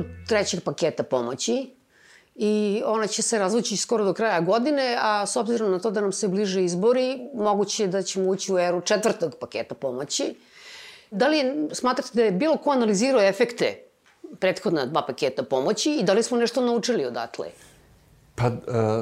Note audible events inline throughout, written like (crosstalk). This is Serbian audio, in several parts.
Ušli smo u eru trećeg paketa pomoći i ona će se razvući skoro do kraja godine, a s obzirom na to da nam se bliže izbori, moguće je da ćemo ući u eru četvrtog paketa pomoći. Da li je, smatrate da je bilo ko analizirao efekte prethodna dva paketa pomoći i da li smo nešto naučili odatle? Pa, e,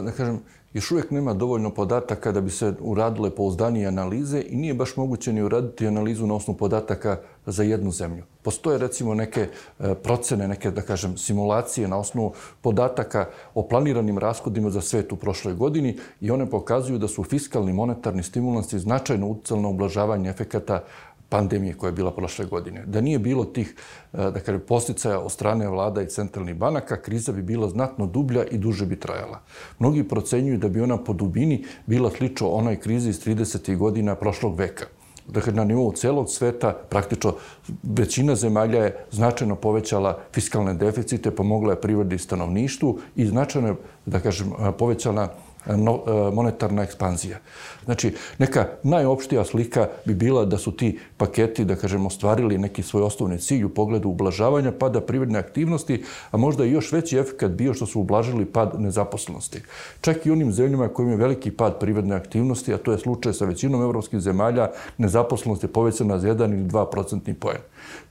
da kažem, još uvijek nema dovoljno podataka da bi se uradile pouzdanije analize i nije baš moguće ni uraditi analizu na osnovu podataka za jednu zemlju. Postoje recimo neke e, procene, neke, da kažem, simulacije na osnovu podataka o planiranim rashodima za svet u prošloj godini i one pokazuju da su fiskalni monetarni stimulansi značajno uticali na ublažavanje efekata pandemije koja je bila prošle godine. Da nije bilo tih, e, da kažem, posticaja od strane vlada i centralnih banaka, kriza bi bila znatno dublja i duže bi trajala. Mnogi procenjuju da bi ona po dubini bila slično onoj krizi iz 30. godina prošlog veka. Dakle, na nivou celog sveta praktično većina zemalja je značajno povećala fiskalne deficite, pomogla je privredi i stanovništvu i značajno je, da kažem, povećala no, e, monetarna ekspanzija. Znači, neka najopštija slika bi bila da su ti paketi, da kažemo, ostvarili neki svoj osnovni cilj u pogledu ublažavanja pada privredne aktivnosti, a možda i još veći efekt bio što su ublažili pad nezaposlenosti. Čak i onim zemljama koji imaju veliki pad privredne aktivnosti, a to je slučaj sa većinom evropskih zemalja, nezaposlenost je povećana za 1 ili 2 procentni poen.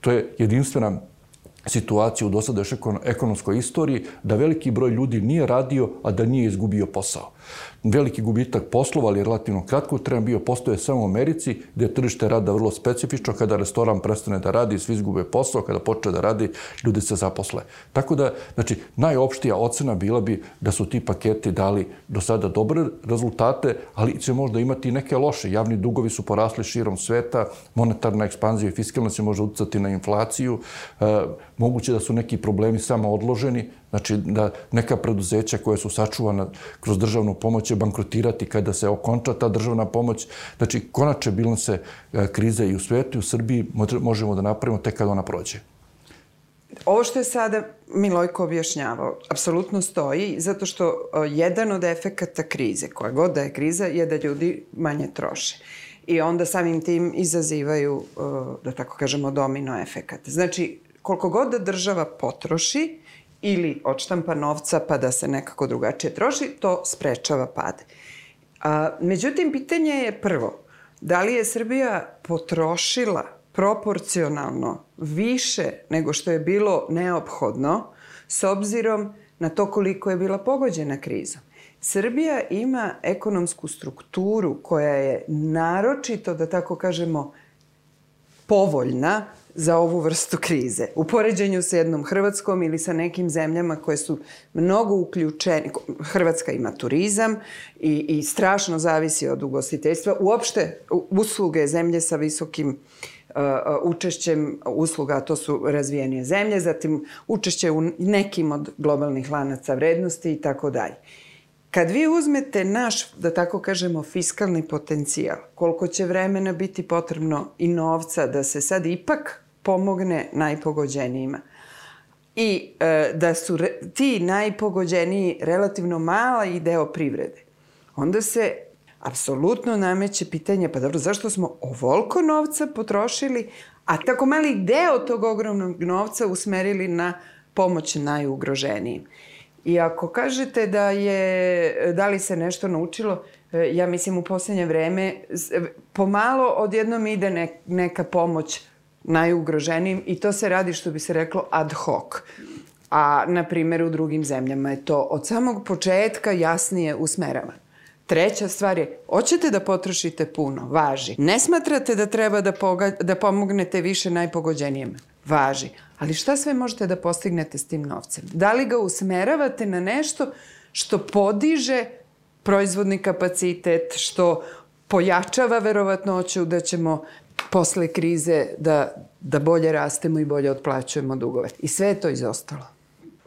To je jedinstvena situaciju u dosadašnjoj ekonomskoj istoriji da veliki broj ljudi nije radio, a da nije izgubio posao veliki gubitak poslova, ali relativno kratko treba bio postoje samo u Americi, gde je tržište rada vrlo specifično, kada restoran prestane da radi, svi izgube posao, kada počne da radi, ljudi se zaposle. Tako da, znači, najopštija ocena bila bi da su ti paketi dali do sada dobre rezultate, ali će možda imati i neke loše. Javni dugovi su porasli širom sveta, monetarna ekspanzija i fiskalna će možda utjecati na inflaciju, e, moguće da su neki problemi samo odloženi, Znači da neka preduzeća koje su sačuvana kroz državnu pomoć će bankrotirati kada se okonča ta državna pomoć. Znači konače bilance e, krize i u svetu i u Srbiji možemo da napravimo tek kada ona prođe. Ovo što je sada Milojko objašnjavao, apsolutno stoji, zato što e, jedan od efekata krize, koja god da je kriza, je da ljudi manje troše. I onda samim tim izazivaju, e, da tako kažemo, domino efekat. Znači, koliko god da država potroši, ili odštampa novca pa da se nekako drugačije troši, to sprečava pad. A, međutim, pitanje je prvo, da li je Srbija potrošila proporcionalno više nego što je bilo neophodno s obzirom na to koliko je bila pogođena krizom. Srbija ima ekonomsku strukturu koja je naročito, da tako kažemo, povoljna za ovu vrstu krize. U poređenju sa jednom Hrvatskom ili sa nekim zemljama koje su mnogo uključeni, Hrvatska ima turizam i, i strašno zavisi od ugostiteljstva. Uopšte usluge zemlje sa visokim uh, učešćem usluga, to su razvijenije zemlje, zatim učešće u nekim od globalnih lanaca vrednosti i tako dalje. Kad vi uzmete naš, da tako kažemo, fiskalni potencijal, koliko će vremena biti potrebno i novca da se sad ipak pomogne najpogođenijima. I e, da su re, ti najpogođeniji relativno mala i deo privrede. Onda se apsolutno nameće pitanje, pa dobro, zašto smo ovoliko novca potrošili, a tako mali deo tog ogromnog novca usmerili na pomoć najugroženijim. I ako kažete da je, da li se nešto naučilo, e, ja mislim u poslednje vreme pomalo odjednom ide ne, neka pomoć najugroženijim i to se radi što bi se reklo ad hoc. A, na primjer, u drugim zemljama je to od samog početka jasnije usmerava. Treća stvar je, hoćete da potrošite puno, važi. Ne smatrate da treba da, poga, da pomognete više najpogođenijima, važi. Ali šta sve možete da postignete s tim novcem? Da li ga usmeravate na nešto što podiže proizvodni kapacitet, što pojačava verovatnoću da ćemo posle krize da, da bolje rastemo i bolje otplaćujemo dugove. I sve je to izostalo.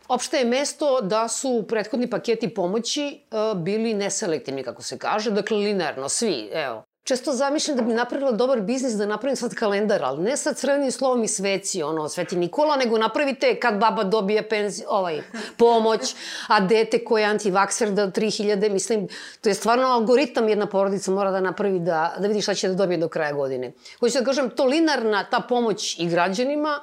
Opšte je mesto da su prethodni paketi pomoći uh, bili neselektivni, kako se kaže, dakle linearno, svi, evo, često zamišljam da bi napravila dobar biznis da napravim sad kalendar, ali ne sa crvenim slovom i sveci, ono, Sveti Nikola, nego napravite kad baba dobije penzi, ovaj, pomoć, a dete koje je antivakser da 3000, mislim, to je stvarno algoritam jedna porodica mora da napravi da, da vidi šta će da dobije do kraja godine. Hoću da kažem, to linarna ta pomoć i građanima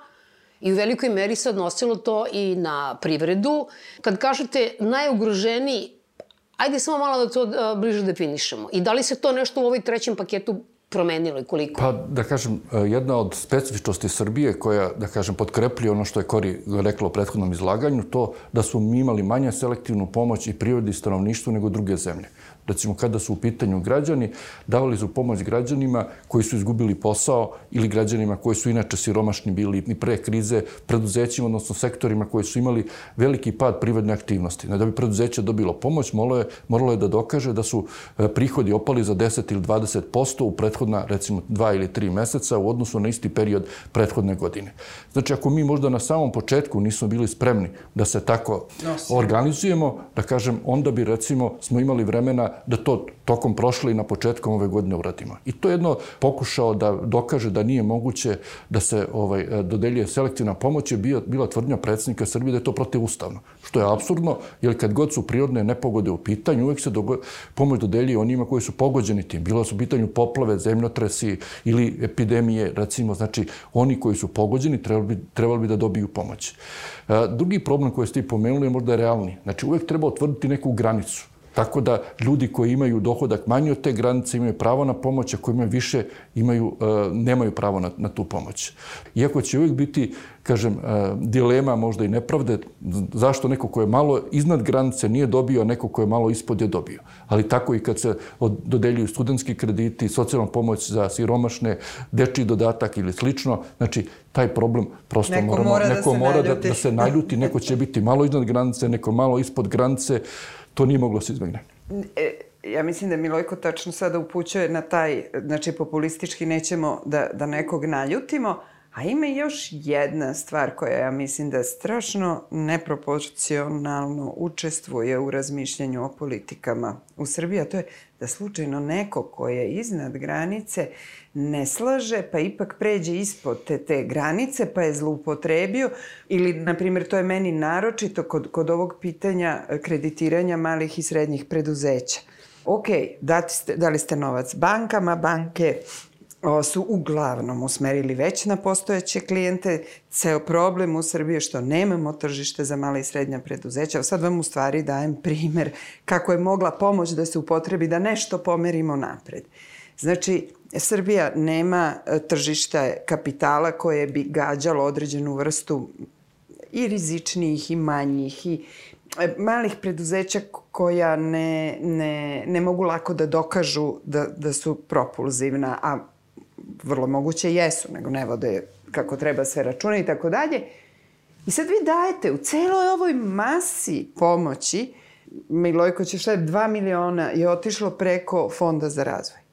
I u velikoj meri se odnosilo to i na privredu. Kad kažete najugroženiji, ajde samo malo da to bliže definišemo. I da li se to nešto u ovoj trećem paketu promenilo i koliko? Pa, da kažem, jedna od specifičnosti Srbije koja, da kažem, potkrepljuje ono što je Kori rekla u prethodnom izlaganju, to da smo mi imali manje selektivnu pomoć i prirodi stanovništvu nego druge zemlje recimo kada su u pitanju građani, davali su pomoć građanima koji su izgubili posao ili građanima koji su inače siromašni bili i pre krize, preduzećima, odnosno sektorima koji su imali veliki pad privredne aktivnosti. Da bi preduzeće dobilo pomoć, moralo je, moralo je da dokaže da su e, prihodi opali za 10 ili 20 posto u prethodna, recimo, dva ili tri meseca u odnosu na isti period prethodne godine. Znači, ako mi možda na samom početku nismo bili spremni da se tako organizujemo, da kažem, onda bi, recimo, smo imali vremena da to tokom prošle i na početkom ove godine uradimo. I to je jedno pokušao da dokaže da nije moguće da se ovaj, dodeljuje selektivna pomoć je bio, bila tvrdnja predsjednika Srbije da je to protivustavno. Što je absurdno, jer kad god su prirodne nepogode u pitanju, uvek se dogo, pomoć dodeljuje onima koji su pogođeni tim. Bilo su u pitanju poplave, zemljotresi ili epidemije, recimo, znači oni koji su pogođeni trebali bi, trebali bi da dobiju pomoć. Drugi problem koji ste pomenuli je možda realni. Znači, uvek treba otvrditi neku granicu. Tako da ljudi koji imaju dohodak manji od te granice imaju pravo na pomoć, a koji imaju više imaju, e, nemaju pravo na, na tu pomoć. Iako će uvijek biti, kažem, e, dilema, možda i nepravde, zašto neko ko je malo iznad granice nije dobio, a neko ko je malo ispod je dobio. Ali tako i kad se dodeljuju studentski krediti, socijalna pomoć za siromašne, dečiji dodatak ili slično, znači taj problem prosto neko moramo, mora neko da mora da, da se naljuti, neko će biti malo iznad granice, neko malo ispod granice, to nije moglo se izbegne. E, ja mislim da Milojko tačno sada upućuje na taj, znači populistički nećemo da, da nekog naljutimo, a ima još jedna stvar koja ja mislim da strašno neproporcionalno učestvuje u razmišljanju o politikama u Srbiji, a to je da slučajno neko ko je iznad granice ne slaže, pa ipak pređe ispod te, te granice, pa je zloupotrebio, ili, na primjer, to je meni naročito kod, kod ovog pitanja kreditiranja malih i srednjih preduzeća. Ok, dati ste, dali ste novac bankama, banke o, su uglavnom usmerili već na postojeće klijente. Ceo problem u Srbiji je što nemamo tržište za mala i srednja preduzeća. Sad vam u stvari dajem primer kako je mogla pomoć da se upotrebi da nešto pomerimo napred. Znači, Srbija nema e, tržišta kapitala koje bi gađalo određenu vrstu i rizičnijih i manjih i e, malih preduzeća koja ne, ne, ne mogu lako da dokažu da, da su propulzivna, a vrlo moguće jesu, nego ne vode kako treba sve računa i tako dalje. I sad vi dajete u celoj ovoj masi pomoći, Milojko je, 2 miliona je otišlo preko Fonda za razvoj.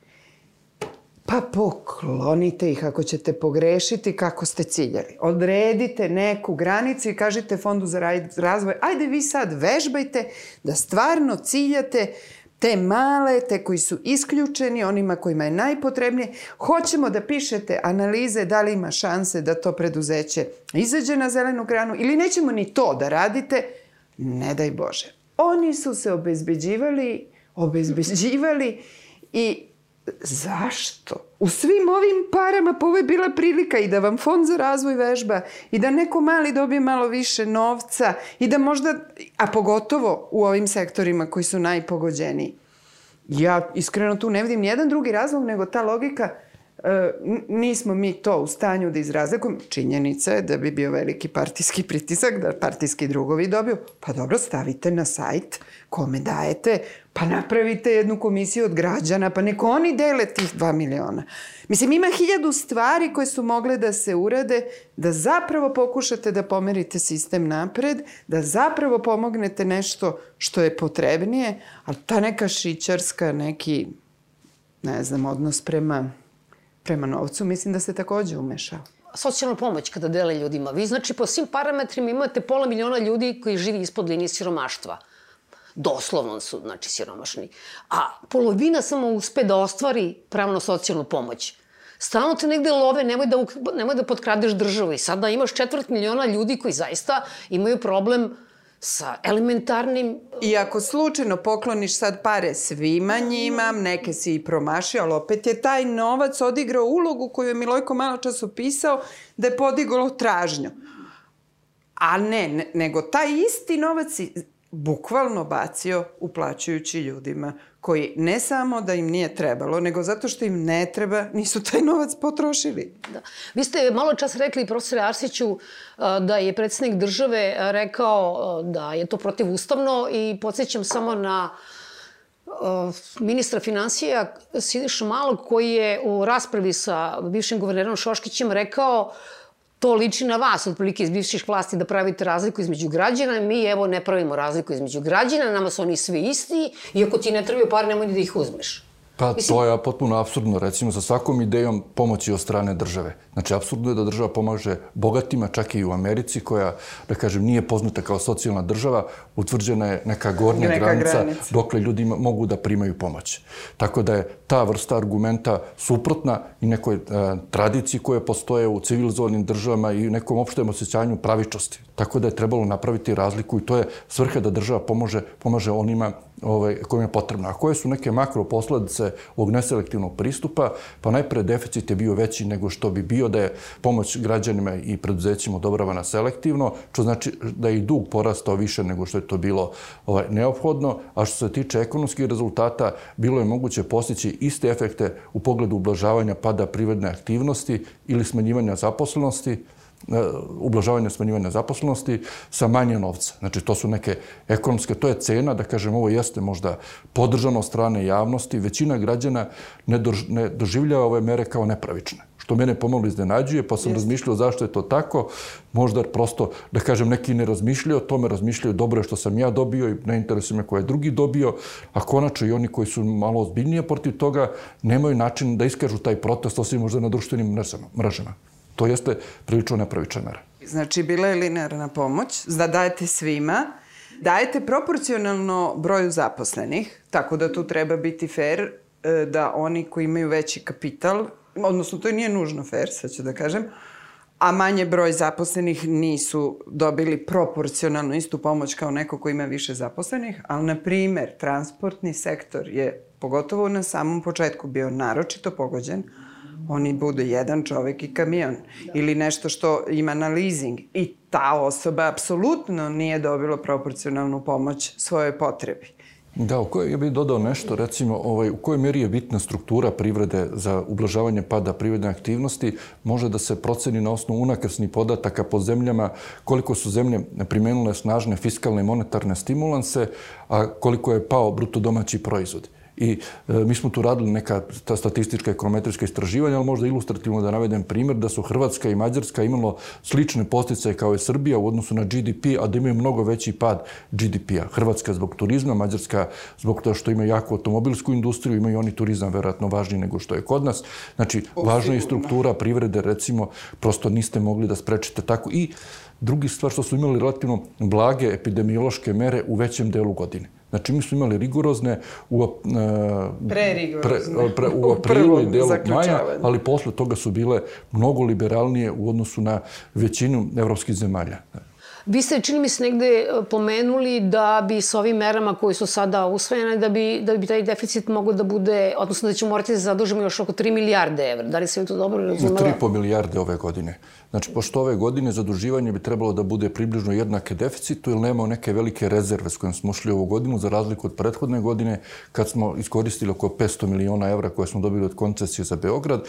Pa poklonite ih ako ćete pogrešiti kako ste ciljali. Odredite neku granicu i kažite Fondu za razvoj, ajde vi sad vežbajte da stvarno ciljate te male, te koji su isključeni, onima kojima je najpotrebnije. Hoćemo da pišete analize da li ima šanse da to preduzeće izađe na zelenu granu ili nećemo ni to da radite, ne daj Bože. Oni su se obezbeđivali, obezbeđivali i zašto? U svim ovim parama pa ovo je bila prilika i da vam fond za razvoj vežba i da neko mali dobije malo više novca i da možda, a pogotovo u ovim sektorima koji su najpogođeniji. Ja iskreno tu ne vidim nijedan drugi razlog nego ta logika nismo mi to u stanju da izrazlikujemo. Činjenica je da bi bio veliki partijski (laughs) pritisak, da partijski drugovi dobiju. Pa dobro, stavite na sajt kome dajete Pa napravite jednu komisiju od građana, pa neko oni dele tih 2 miliona. Mislim, ima hiljadu stvari koje su mogle da se urade, da zapravo pokušate da pomerite sistem napred, da zapravo pomognete nešto što je potrebnije, ali ta neka šićarska, neki, ne znam, odnos prema, prema novcu, mislim da se takođe umešao socijalna pomoć kada dele ljudima. Vi znači po svim parametrima imate pola miliona ljudi koji živi ispod linije siromaštva doslovno su, znači, siromašni. A polovina samo uspe da ostvari pravno socijalnu pomoć. Stalno te negde love, nemoj da, nemoj da potkradeš državu. I sada imaš četvrt miliona ljudi koji zaista imaju problem sa elementarnim... I ako slučajno pokloniš sad pare svima njima, neke si i promašio, ali opet je taj novac odigrao ulogu koju je Milojko malo čas opisao da je podiglo tražnju. A ne, ne, nego taj isti novac bukvalno bacio uplaćujući ljudima koji ne samo da im nije trebalo, nego zato što im ne treba, nisu taj novac potrošili. Da. Vi ste malo čas rekli, profesore Arsiću, da je predsednik države rekao da je to protivustavno i podsjećam samo na ministra financija Siniša Malog koji je u raspravi sa bivšim guvernerom Šoškićem rekao to liči na vas, otprilike iz bivših vlasti, da pravite razliku između građana. Mi, evo, ne pravimo razliku između građana, nama su oni svi isti i ako ti ne trebaju par, nemoj da ih uzmeš. Pa Mislim... to je potpuno absurdno, recimo, sa svakom idejom pomoći od strane države. Znači, absurdno je da država pomaže bogatima, čak i u Americi, koja, da kažem, nije poznata kao socijalna država, utvrđena je neka gornja neka granica, granica dokle ljudi mogu da primaju pomoć. Tako da je ta vrsta argumenta suprotna i nekoj e, tradiciji koje postoje u civilizovanim državama i nekom opštem osjećanju pravičnosti. Tako da je trebalo napraviti razliku i to je svrha da država pomože, pomaže onima ovaj, kojim je potrebno. A koje su neke makro posledice ovog neselektivnog pristupa? Pa najpre deficit je bio veći nego što bi bio da je pomoć građanima i preduzećima odobravana selektivno, što znači da je i dug porastao više nego što je to bilo ovaj, neophodno, a što se tiče ekonomskih rezultata, bilo je moguće postići iste efekte u pogledu ublažavanja pada privredne aktivnosti ili smanjivanja zaposlenosti, ublažavanja smanjivanja zaposlenosti sa manje novca. Znači, to su neke ekonomske, to je cena, da kažem, ovo jeste možda podržano strane javnosti. Većina građana ne, ne doživljava ove mere kao nepravične što mene pomalo iznenađuje, pa sam Jest. razmišljao zašto je to tako. Možda prosto, da kažem, neki ne razmišljaju, o tome razmišljaju dobro je što sam ja dobio i ne interesuje me ko je drugi dobio, a konačno i oni koji su malo ozbiljnije protiv toga nemaju način da iskažu taj protest, osim možda na društvenim mrežama. To jeste prilično nepravična mera. Znači, bila je linearna pomoć, da dajete svima, dajete proporcionalno broju zaposlenih, tako da tu treba biti fair e, da oni koji imaju veći kapital, odnosno to nije nužno fair, sad ću da kažem, a manje broj zaposlenih nisu dobili proporcionalno istu pomoć kao neko ko ima više zaposlenih, ali, na primer, transportni sektor je, pogotovo na samom početku, bio naročito pogođen, oni budu jedan čovek i kamion da. ili nešto što ima na leasing i ta osoba apsolutno nije dobila proporcionalnu pomoć svojoj potrebi. Da, u kojoj, ja bih dodao nešto, recimo, ovaj, u kojoj meri je bitna struktura privrede za ublažavanje pada privredne aktivnosti, može da se proceni na osnovu unakrsnih podataka po zemljama koliko su zemlje primenule snažne fiskalne i monetarne stimulanse, a koliko je pao bruto domaći proizvod. I e, mi smo tu radili neka ta statistička ekonometrijska istraživanja, ali možda ilustrativno da navedem primjer da su Hrvatska i Mađarska imalo slične posticaje kao i Srbija u odnosu na GDP, a da imaju mnogo veći pad GDP-a. Hrvatska zbog turizma, Mađarska zbog toga što ima jako automobilsku industriju, imaju oni turizam verovatno važniji nego što je kod nas. Znači, važna je struktura privrede, recimo, prosto niste mogli da sprečite tako. I drugi stvar što su imali relativno blage epidemiološke mere u većem delu godine. Znači, mi smo imali rigorozne u, uh, Pre-rigorozne. Pre, pre, u (laughs) aprilu i delu maja, ali posle toga su bile mnogo liberalnije u odnosu na većinu evropskih zemalja. Vi ste, čini mi se, negde e, pomenuli da bi sa ovim merama koje su sada usvojene, da bi, da bi taj deficit mogo da bude, odnosno da ćemo morati da zadužimo još oko 3 milijarde evra. Da li se vi to dobro razumela? 3,5 milijarde ove godine. Znači, pošto ove godine zaduživanje bi trebalo da bude približno jednake deficitu, ili nemamo neke velike rezerve s kojim smo ušli ovu godinu, za razliku od prethodne godine, kad smo iskoristili oko 500 miliona evra koje smo dobili od koncesije za Beograd.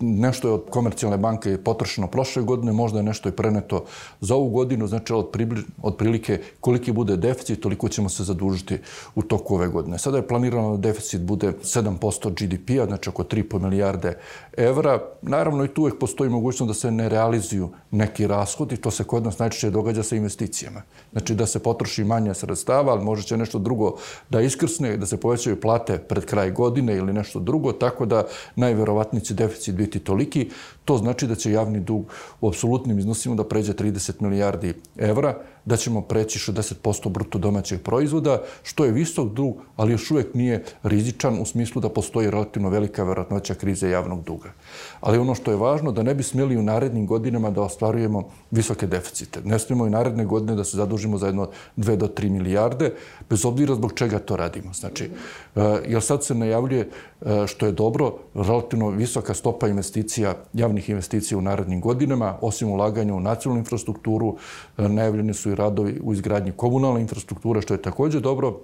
Nešto je od komercijalne banke potrošeno prošle godine, možda je nešto i preneto za ovu godinu, znači od, približ, od prilike koliki bude deficit, toliko ćemo se zadužiti u toku ove godine. Sada je planirano da deficit bude 7% GDP-a, znači oko 3,5 milijarde evra. Naravno i tu uvek postoji mogućnost da se ne realizuju neki rashodi, to se kod nas najčešće događa sa investicijama. Znači da se potroši manje sredstava, ali može će nešto drugo da iskrsne, da se povećaju plate pred kraj godine ili nešto drugo, tako da najverovatniji će deficit biti toliki. To znači da će javni dug u apsolutnim iznosima da pređe 30 milijardi evra, da ćemo preći 60% bruto domaćeg proizvoda, što je visok dug, ali još uvijek nije rizičan u smislu da postoji relativno velika verovatnoća krize javnog duga. Ali ono što je važno, da ne bi smjeli u narednim godinama da ostvarujemo visoke deficite. Ne smijemo i naredne godine da se zadužimo za jedno 2 do 3 milijarde, bez obzira zbog čega to radimo. Znači, e, jer sad se najavljuje, e, što je dobro, relativno visoka stopa investicija, javnih investicija u narednim godinama, osim ulaganja u nacionalnu infrastrukturu, e, najavljeni su i radovi u izgradnji komunalne infrastrukture, što je također dobro,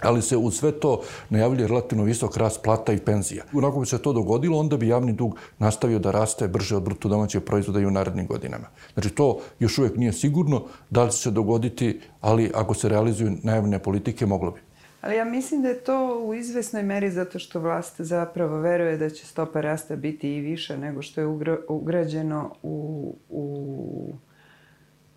ali se u sve to najavljuje relativno visok rast plata i penzija. Unako bi se to dogodilo, onda bi javni dug nastavio da raste brže od bruto domaćeg proizvoda i u narednim godinama. Znači, to još uvijek nije sigurno da li će se dogoditi, ali ako se realizuju najavne politike, moglo bi. Ali ja mislim da je to u izvesnoj meri zato što vlast zapravo veruje da će stopa rasta biti i više nego što je ugrađeno u, u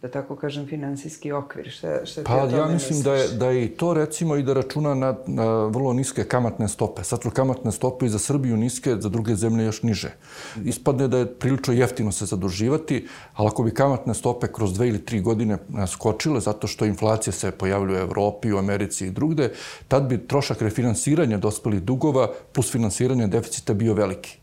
da tako kažem, finansijski okvir? Šta, šta pa ja mislim da je, da je i to recimo i da računa na, na vrlo niske kamatne stope. Sad su kamatne stope i za Srbiju niske, za druge zemlje još niže. Ispadne da je prilično jeftino se zaduživati, ali ako bi kamatne stope kroz dve ili tri godine skočile, zato što inflacija se pojavljuje u Evropi, u Americi i drugde, tad bi trošak refinansiranja dospelih dugova plus finansiranje deficita bio veliki.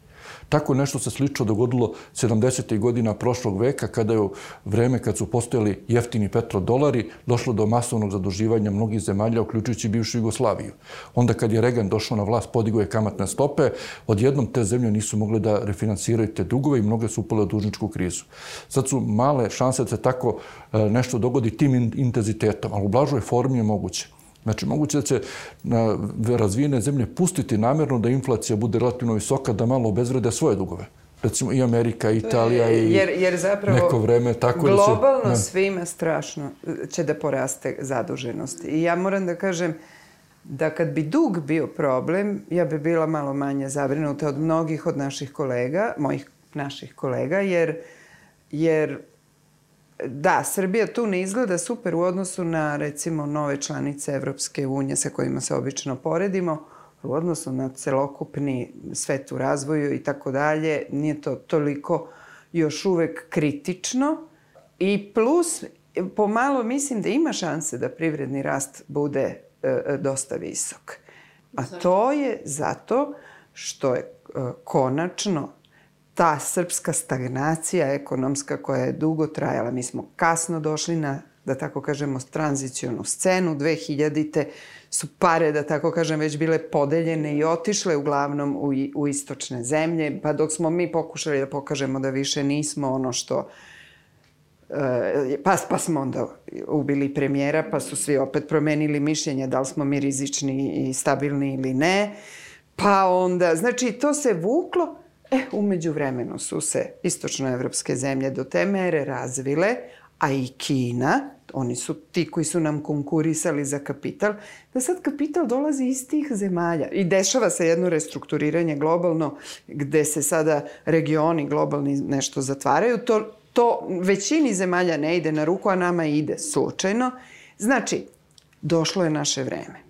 Tako nešto se slično dogodilo 70. godina prošlog veka, kada je u vreme kad su postojali jeftini petrodolari, došlo do masovnog zaduživanja mnogih zemalja, uključujući bivšu Jugoslaviju. Onda kad je Reagan došao na vlast, podigo je kamatne stope, odjednom te zemlje nisu mogle da refinansiraju te dugove i mnoge su upale u dužničku krizu. Sad su male šanse da se tako e, nešto dogodi tim intenzitetom, ali u blažoj formi je moguće. Znači, moguće da će na razvijene zemlje pustiti namjerno da inflacija bude relativno visoka, da malo obezvrede svoje dugove. Recimo i Amerika, i Italija i jer, jer zapravo neko vreme. Tako globalno da se, ne. svima strašno će da poraste zaduženost. I ja moram da kažem da kad bi dug bio problem, ja bi bila malo manje zabrinuta od mnogih od naših kolega, mojih naših kolega, jer, jer da, Srbija tu ne izgleda super u odnosu na, recimo, nove članice Evropske unije sa kojima se obično poredimo, u odnosu na celokupni svet u razvoju i tako dalje, nije to toliko još uvek kritično. I plus, pomalo mislim da ima šanse da privredni rast bude e, e dosta visok. A to je zato što je e, konačno ta srpska stagnacija ekonomska koja je dugo trajala. Mi smo kasno došli na, da tako kažemo, tranzicijonu scenu. 2000-te su pare, da tako kažem, već bile podeljene i otišle uglavnom u, u istočne zemlje. Pa dok smo mi pokušali da pokažemo da više nismo ono što e, pa, pa smo onda ubili premijera, pa su svi opet promenili mišljenje da li smo mi rizični i stabilni ili ne. Pa onda, znači, to se vuklo E, umeđu vremenu su se istočnoevropske zemlje do te mere razvile, a i Kina, oni su ti koji su nam konkurisali za kapital, da sad kapital dolazi iz tih zemalja. I dešava se jedno restrukturiranje globalno, gde se sada regioni globalni nešto zatvaraju. To, to većini zemalja ne ide na ruku, a nama ide slučajno. Znači, došlo je naše vreme.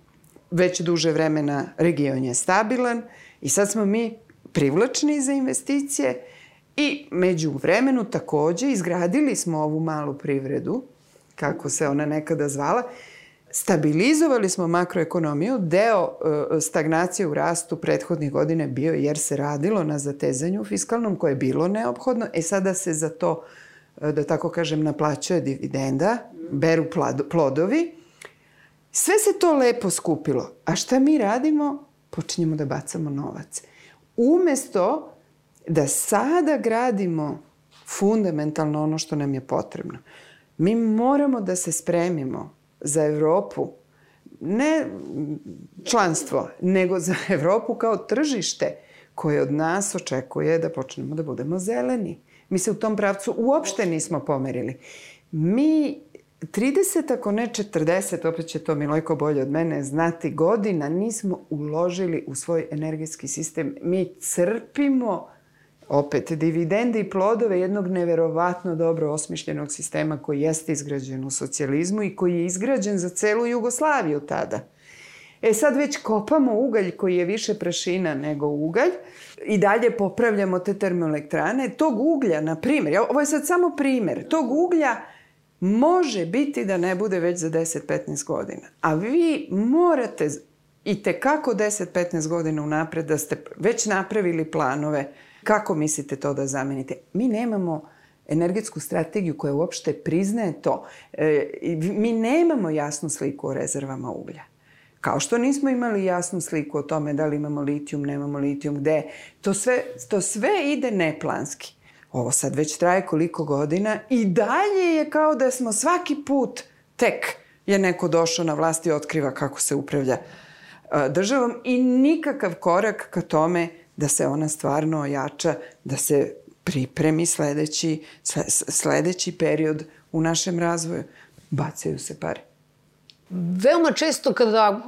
Već duže vremena region je stabilan i sad smo mi privlačni za investicije i među vremenu takođe izgradili smo ovu malu privredu, kako se ona nekada zvala, stabilizovali smo makroekonomiju, deo e, stagnacije u rastu prethodnih godine bio jer se radilo na zatezanju fiskalnom koje je bilo neophodno, e sada se za to, e, da tako kažem, naplaćuje dividenda, beru plodovi. Sve se to lepo skupilo. A šta mi radimo? Počinjemo da bacamo novac umesto da sada gradimo fundamentalno ono što nam je potrebno. Mi moramo da se spremimo za Evropu, ne članstvo, nego za Evropu kao tržište koje od nas očekuje da počnemo da budemo zeleni. Mi se u tom pravcu uopšte nismo pomerili. Mi 30, ako ne 40, opet će to Milojko bolje od mene znati, godina nismo uložili u svoj energetski sistem. Mi crpimo opet dividende i plodove jednog neverovatno dobro osmišljenog sistema koji jeste izgrađen u socijalizmu i koji je izgrađen za celu Jugoslaviju tada. E sad već kopamo ugalj koji je više prašina nego ugalj i dalje popravljamo te termoelektrane. Tog uglja, na primjer, ovo je sad samo primer, tog uglja može biti da ne bude već za 10-15 godina. A vi morate i te kako 10-15 godina unapred da ste već napravili planove kako mislite to da zamenite. Mi nemamo energetsku strategiju koja uopšte priznaje to. E, mi nemamo jasnu sliku o rezervama uglja. Kao što nismo imali jasnu sliku o tome da li imamo litijum, nemamo litijum, gde. To sve, to sve ide neplanski. Ovo sad već traje koliko godina i dalje je kao da smo svaki put tek je neko došao na vlast i otkriva kako se upravlja državom i nikakav korak ka tome da se ona stvarno ojača, da se pripremi sledeći, sledeći period u našem razvoju. Bacaju se pare. Veoma često kada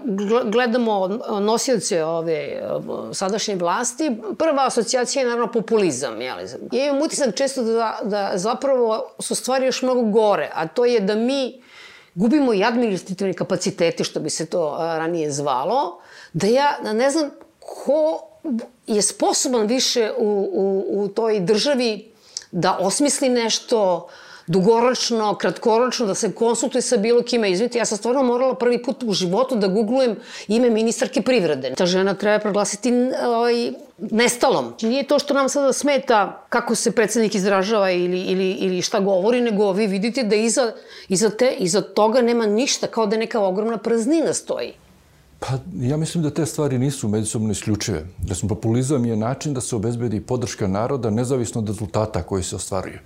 gledamo nosioce ove sadašnje vlasti, prva asocijacija je naravno populizam. Jeli? Ja imam utisak često da, da zapravo su stvari još mnogo gore, a to je da mi gubimo i administrativne kapacitete, što bi se to ranije zvalo, da ja ne znam ko je sposoban više u, u, u toj državi da osmisli nešto dugoročno, kratkoročno, da se konsultuje sa bilo kime. Izvite, ja sam stvarno morala prvi put u životu da googlujem ime ministarke privrede. Ta žena treba proglasiti ovaj, nestalom. Nije to što nam sada smeta kako se predsednik izražava ili, ili, ili šta govori, nego vi vidite da iza, iza, te, iza toga nema ništa, kao da neka ogromna praznina stoji. Pa ja mislim da te stvari nisu međusobno isključive. Da smo populizam je način da se obezbedi podrška naroda nezavisno od rezultata koji se ostvaruju.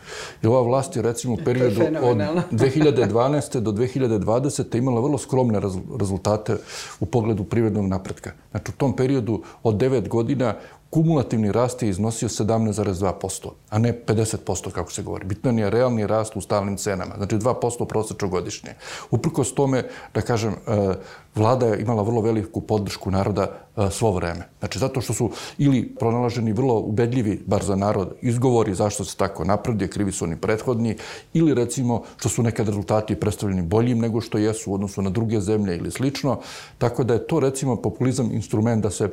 I ova vlast je recimo u periodu od 2012. (laughs) (laughs) do 2020. imala vrlo skromne rezultate u pogledu privrednog napretka. Znači u tom periodu od 9 godina kumulativni rast je iznosio 17,2%, a ne 50% kako se govori. Bitan je realni rast u stalnim cenama, znači 2% prosečno godišnje. Uprkos tome, da kažem, e, vlada je imala vrlo veliku podršku naroda e, svo vreme. Znači, zato što su ili pronalaženi vrlo ubedljivi, bar za narod, izgovori zašto se tako napredio, krivi su oni prethodni, ili recimo što su nekad rezultati predstavljeni boljim nego što jesu u odnosu na druge zemlje ili slično. Tako da je to recimo populizam instrument da se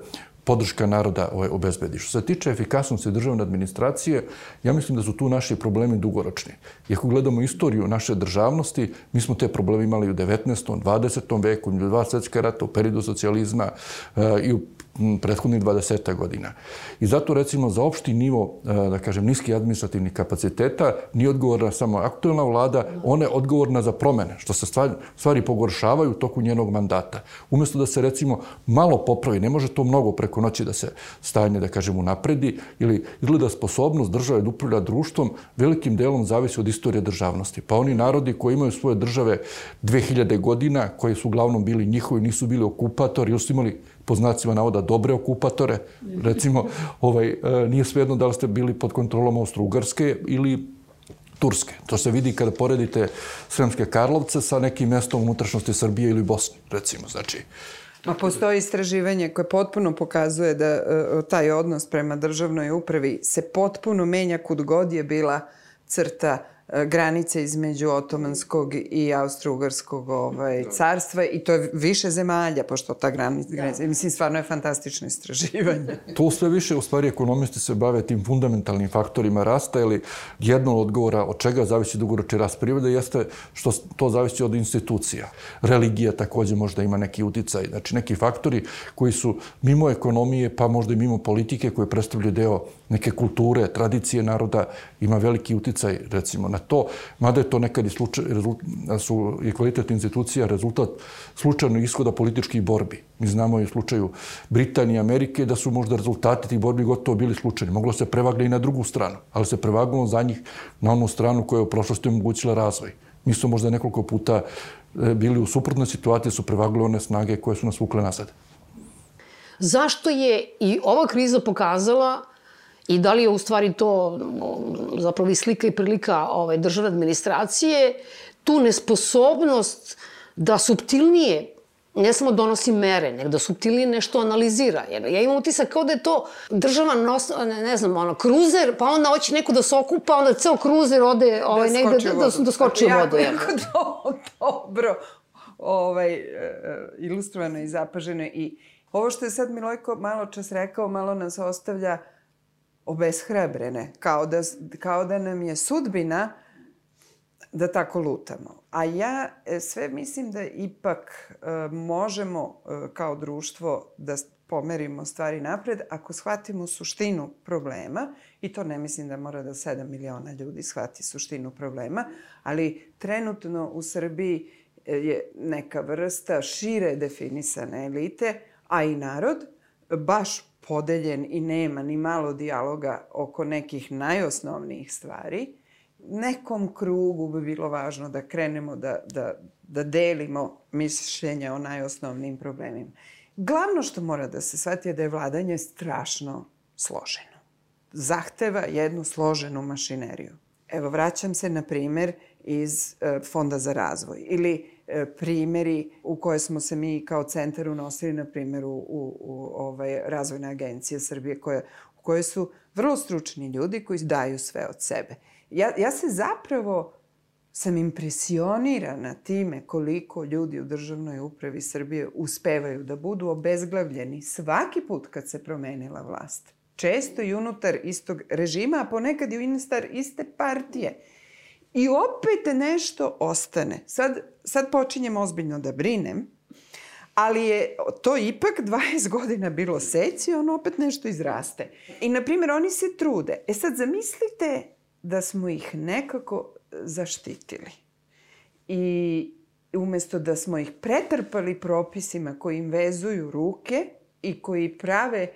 podrška naroda ovaj, obezbedi. Što se tiče efikasnosti državne administracije, ja mislim da su tu naši problemi dugoročni. I ako gledamo istoriju naše državnosti, mi smo te probleme imali u 19. 20. veku, u dva svetska rata, u periodu socijalizma eh, i u prethodnih 20 godina. I zato recimo za opšti nivo, e, da kažem, niski administrativnih kapaciteta nije odgovorna samo aktuelna vlada, ona je odgovorna za promene, što se stvari, stvari pogoršavaju u toku njenog mandata. Umesto da se recimo malo popravi, ne može to mnogo preko noći da se stanje, da kažem, unapredi, ili izgleda sposobnost države da upravlja društvom, velikim delom zavisi od istorije državnosti. Pa oni narodi koji imaju svoje države 2000 godina, koji su uglavnom bili njihovi, nisu bili okupatori, ili su imali po znacima navoda dobre okupatore. Recimo, ovaj, e, nije svejedno da li ste bili pod kontrolom Austro-Ugarske ili Turske. To se vidi kada poredite Sremske Karlovce sa nekim mestom unutrašnjosti Srbije ili Bosne, recimo. Znači, Ma postoji istraživanje koje potpuno pokazuje da uh, taj odnos prema državnoj upravi se potpuno menja kud god je bila crta granice između otomanskog i austro-ugarskog ovaj, carstva i to je više zemalja, pošto ta granica, granica mislim, stvarno je fantastično istraživanje. (laughs) To sve više, u stvari, ekonomisti se bave tim fundamentalnim faktorima rasta, ili jedno od odgovora od čega zavisi dugoročni rast privrede jeste što to zavisi od institucija. Religija takođe možda ima neki uticaj, znači neki faktori koji su mimo ekonomije, pa možda i mimo politike koje predstavljaju deo neke kulture, tradicije naroda, ima veliki uticaj, recimo, na to, mada je to nekad i slučaj, rezult, su i kvalitet institucija rezultat slučajno ishoda političkih borbi. Mi znamo i u slučaju Britanije i Amerike da su možda rezultati tih borbi gotovo bili slučajni. Moglo se prevagne i na drugu stranu, ali se prevagnulo za njih na onu stranu koja je u prošlosti omogućila razvoj. Mi smo možda nekoliko puta e, bili u suprotnoj situaciji, su prevagli one snage koje su nas vukle nazad. Zašto je i ova kriza pokazala I da li je u stvari to zapravo i slika i prilika ove, državne administracije, tu nesposobnost da subtilnije ne samo donosi mere, nego da subtilnije nešto analizira. Jer ja imam utisak kao da je to država, nos, ne, ne znam, ono, kruzer, pa onda hoće neko da se okupa, onda ceo kruzer ode ovaj, da negde da, da, da skoči u vodu. Jako, (laughs) jako dobro ovaj, e, ilustrovano i zapaženo. I ovo što je sad Milojko malo čas rekao, malo nas ostavlja obeshrabrene, kao da, kao da nam je sudbina da tako lutamo. A ja e, sve mislim da ipak e, možemo e, kao društvo da pomerimo stvari napred ako shvatimo suštinu problema i to ne mislim da mora da 7 miliona ljudi shvati suštinu problema, ali trenutno u Srbiji je neka vrsta šire definisane elite, a i narod, baš podeljen i nema ni malo dijaloga oko nekih najosnovnijih stvari, nekom krugu bi bilo važno da krenemo da, da, da delimo mišljenja o najosnovnijim problemima. Glavno što mora da se shvati je da je vladanje strašno složeno. Zahteva jednu složenu mašineriju. Evo, vraćam se na primer iz e, Fonda za razvoj ili primeri u koje smo se mi kao centar unosili, na primjer, u, u, u ovaj, Razvojne agencije Srbije, koje, u koje su vrlo stručni ljudi koji daju sve od sebe. Ja, ja se zapravo sam impresionirana time koliko ljudi u državnoj upravi Srbije uspevaju da budu obezglavljeni svaki put kad se promenila vlast. Često i unutar istog režima, a ponekad i unutar iste partije. I opet nešto ostane. Sad, sad počinjem ozbiljno da brinem, ali je to ipak (laughs) 20 godina bilo seci, on opet nešto izraste. I, na primjer, oni se trude. E sad, zamislite da smo ih nekako zaštitili. I umesto da smo ih pretrpali propisima koji im vezuju ruke i koji prave e,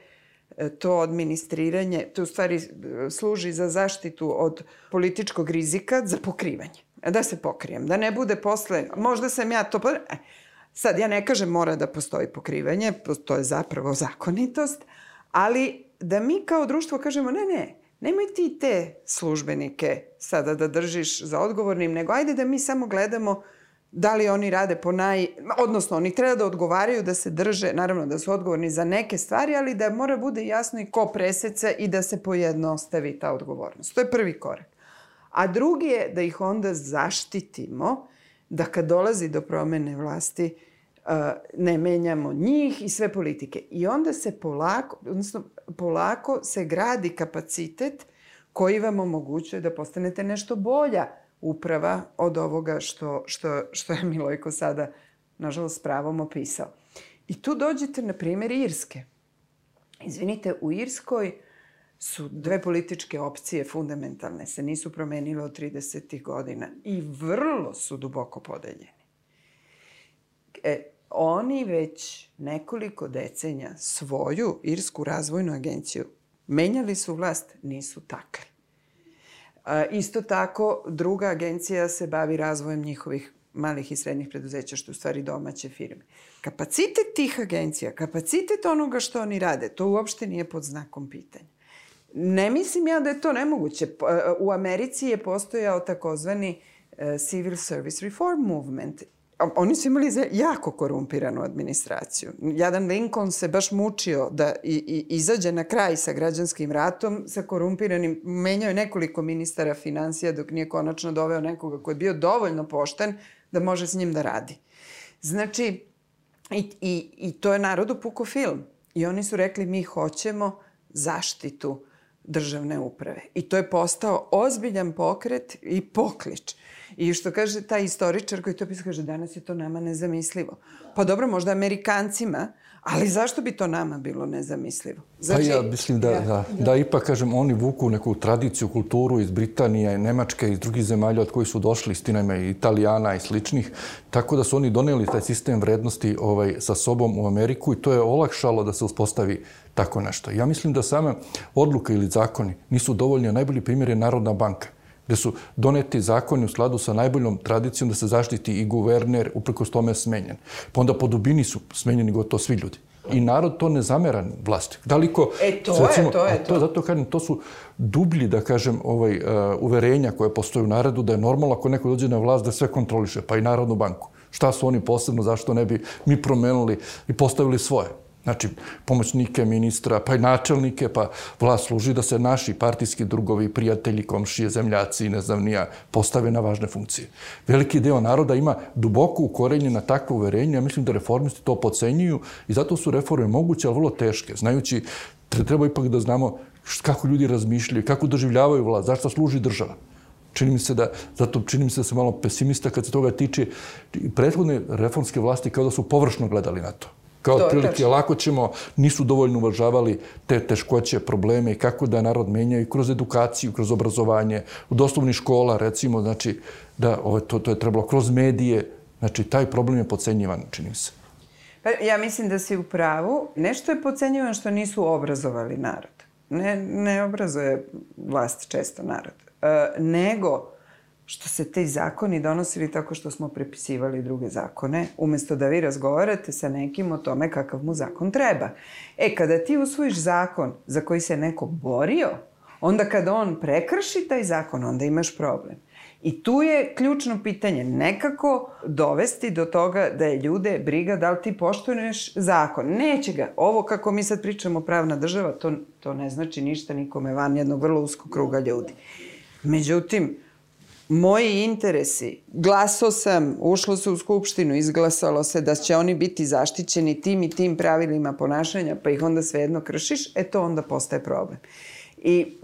to administriranje, to u stvari e, služi za zaštitu od političkog rizika, za pokrivanje. Da se pokrijem, da ne bude posle, možda sam ja to... E, sad, ja ne kažem mora da postoji pokrivanje, to je zapravo zakonitost, ali da mi kao društvo kažemo ne, ne, nemoj ti te službenike sada da držiš za odgovornim, nego ajde da mi samo gledamo da li oni rade po naj... Odnosno, oni treba da odgovaraju, da se drže, naravno da su odgovorni za neke stvari, ali da mora bude jasno i ko preseca i da se pojednostavi ta odgovornost. To je prvi korak. A drugi je da ih onda zaštitimo, da kad dolazi do promene vlasti, ne menjamo njih i sve politike. I onda se polako, odnosno polako se gradi kapacitet koji vam omogućuje da postanete nešto bolja uprava od ovoga što, što, što je Milojko sada, nažalost, pravom opisao. I tu dođete, na primjer, Irske. Izvinite, u Irskoj su dve političke opcije fundamentalne, se nisu promenile od 30. godina i vrlo su duboko podeljeni. E, oni već nekoliko decenja svoju Irsku razvojnu agenciju menjali su vlast, nisu takli. Isto tako, druga agencija se bavi razvojem njihovih malih i srednjih preduzeća, što u stvari domaće firme. Kapacitet tih agencija, kapacitet onoga što oni rade, to uopšte nije pod znakom pitanja. Ne mislim ja da je to nemoguće. U Americi je postojao takozvani e, Civil Service Reform Movement oni su imali jako korumpiranu administraciju. Jadan Lincoln se baš mučio da i, i izađe na kraj sa građanskim ratom, sa korumpiranim, menjao je nekoliko ministara financija dok nije konačno doveo nekoga koji je bio dovoljno pošten da može s njim da radi. Znači, i, i, i to je narodu puko film. I oni su rekli mi hoćemo zaštitu državne uprave. I to je postao ozbiljan pokret i poklič. I što kaže taj istoričar koji to pisao, kaže danas je to nama nezamislivo. Pa dobro, možda Amerikancima, ali zašto bi to nama bilo nezamislivo? Znači, pa ja mislim da, ja, da, da, da ipak, kažem, oni vuku neku tradiciju, kulturu iz Britanije, Nemačke, iz drugih zemalja od koji su došli, istina i Italijana i sličnih, tako da su oni doneli taj sistem vrednosti ovaj, sa sobom u Ameriku i to je olakšalo da se uspostavi tako nešto. Ja mislim da same odluke ili zakoni nisu dovoljni, a najbolji primjer je Narodna banka gde su doneti zakoni u skladu sa najboljom tradicijom da se zaštiti i guverner, uprkos tome smenjen. Pa onda po dubini su smenjeni gotovo svi ljudi. I narod to ne zamera vlasti. Daliko, e, to recimo, je, to je to. to. Zato kažem, to su dublji, da kažem, ovaj, uh, uverenja koje postoje u narodu, da je normalno ako neko dođe na vlast da sve kontroliše, pa i Narodnu banku. Šta su oni posebno, zašto ne bi mi promenili i postavili svoje? Znači, pomoćnike ministra, pa i načelnike, pa vlast služi da se naši partijski drugovi, prijatelji, komšije, zemljaci, ne znam nija, postave na važne funkcije. Veliki deo naroda ima duboko ukorenje na takvo uverenje, ja mislim da reformisti to pocenjuju i zato su reforme moguće, ali vrlo teške, znajući, treba ipak da znamo kako ljudi razmišljaju, kako doživljavaju vlast, zašto služi država. Čini mi se da, zato čini mi se da sam malo pesimista kad se toga tiče. Prethodne reformske vlasti kao da su površno gledali na to. Kao to, otprilike, lako ćemo, nisu dovoljno uvažavali te teškoće, probleme i kako da narod menjaju kroz edukaciju, kroz obrazovanje, u doslovni škola, recimo, znači, da ovo, to, to je trebalo kroz medije, znači, taj problem je pocenjivan, čini se. Pa, ja mislim da si u pravu. Nešto je pocenjivan što nisu obrazovali narod. Ne, ne obrazuje vlast često narod. E, nego što se te zakoni donosili tako što smo prepisivali druge zakone, umesto da vi razgovarate sa nekim o tome kakav mu zakon treba. E, kada ti usvojiš zakon za koji se neko borio, onda kada on prekrši taj zakon, onda imaš problem. I tu je ključno pitanje nekako dovesti do toga da je ljude briga da li ti poštuješ zakon. Neće ga. Ovo kako mi sad pričamo pravna država, to, to ne znači ništa nikome van jednog vrlo uskog kruga ljudi. Međutim, moji interesi, glaso sam, ušlo se u skupštinu, izglasalo se da će oni biti zaštićeni tim i tim pravilima ponašanja, pa ih onda svejedno kršiš, e to onda postaje problem. I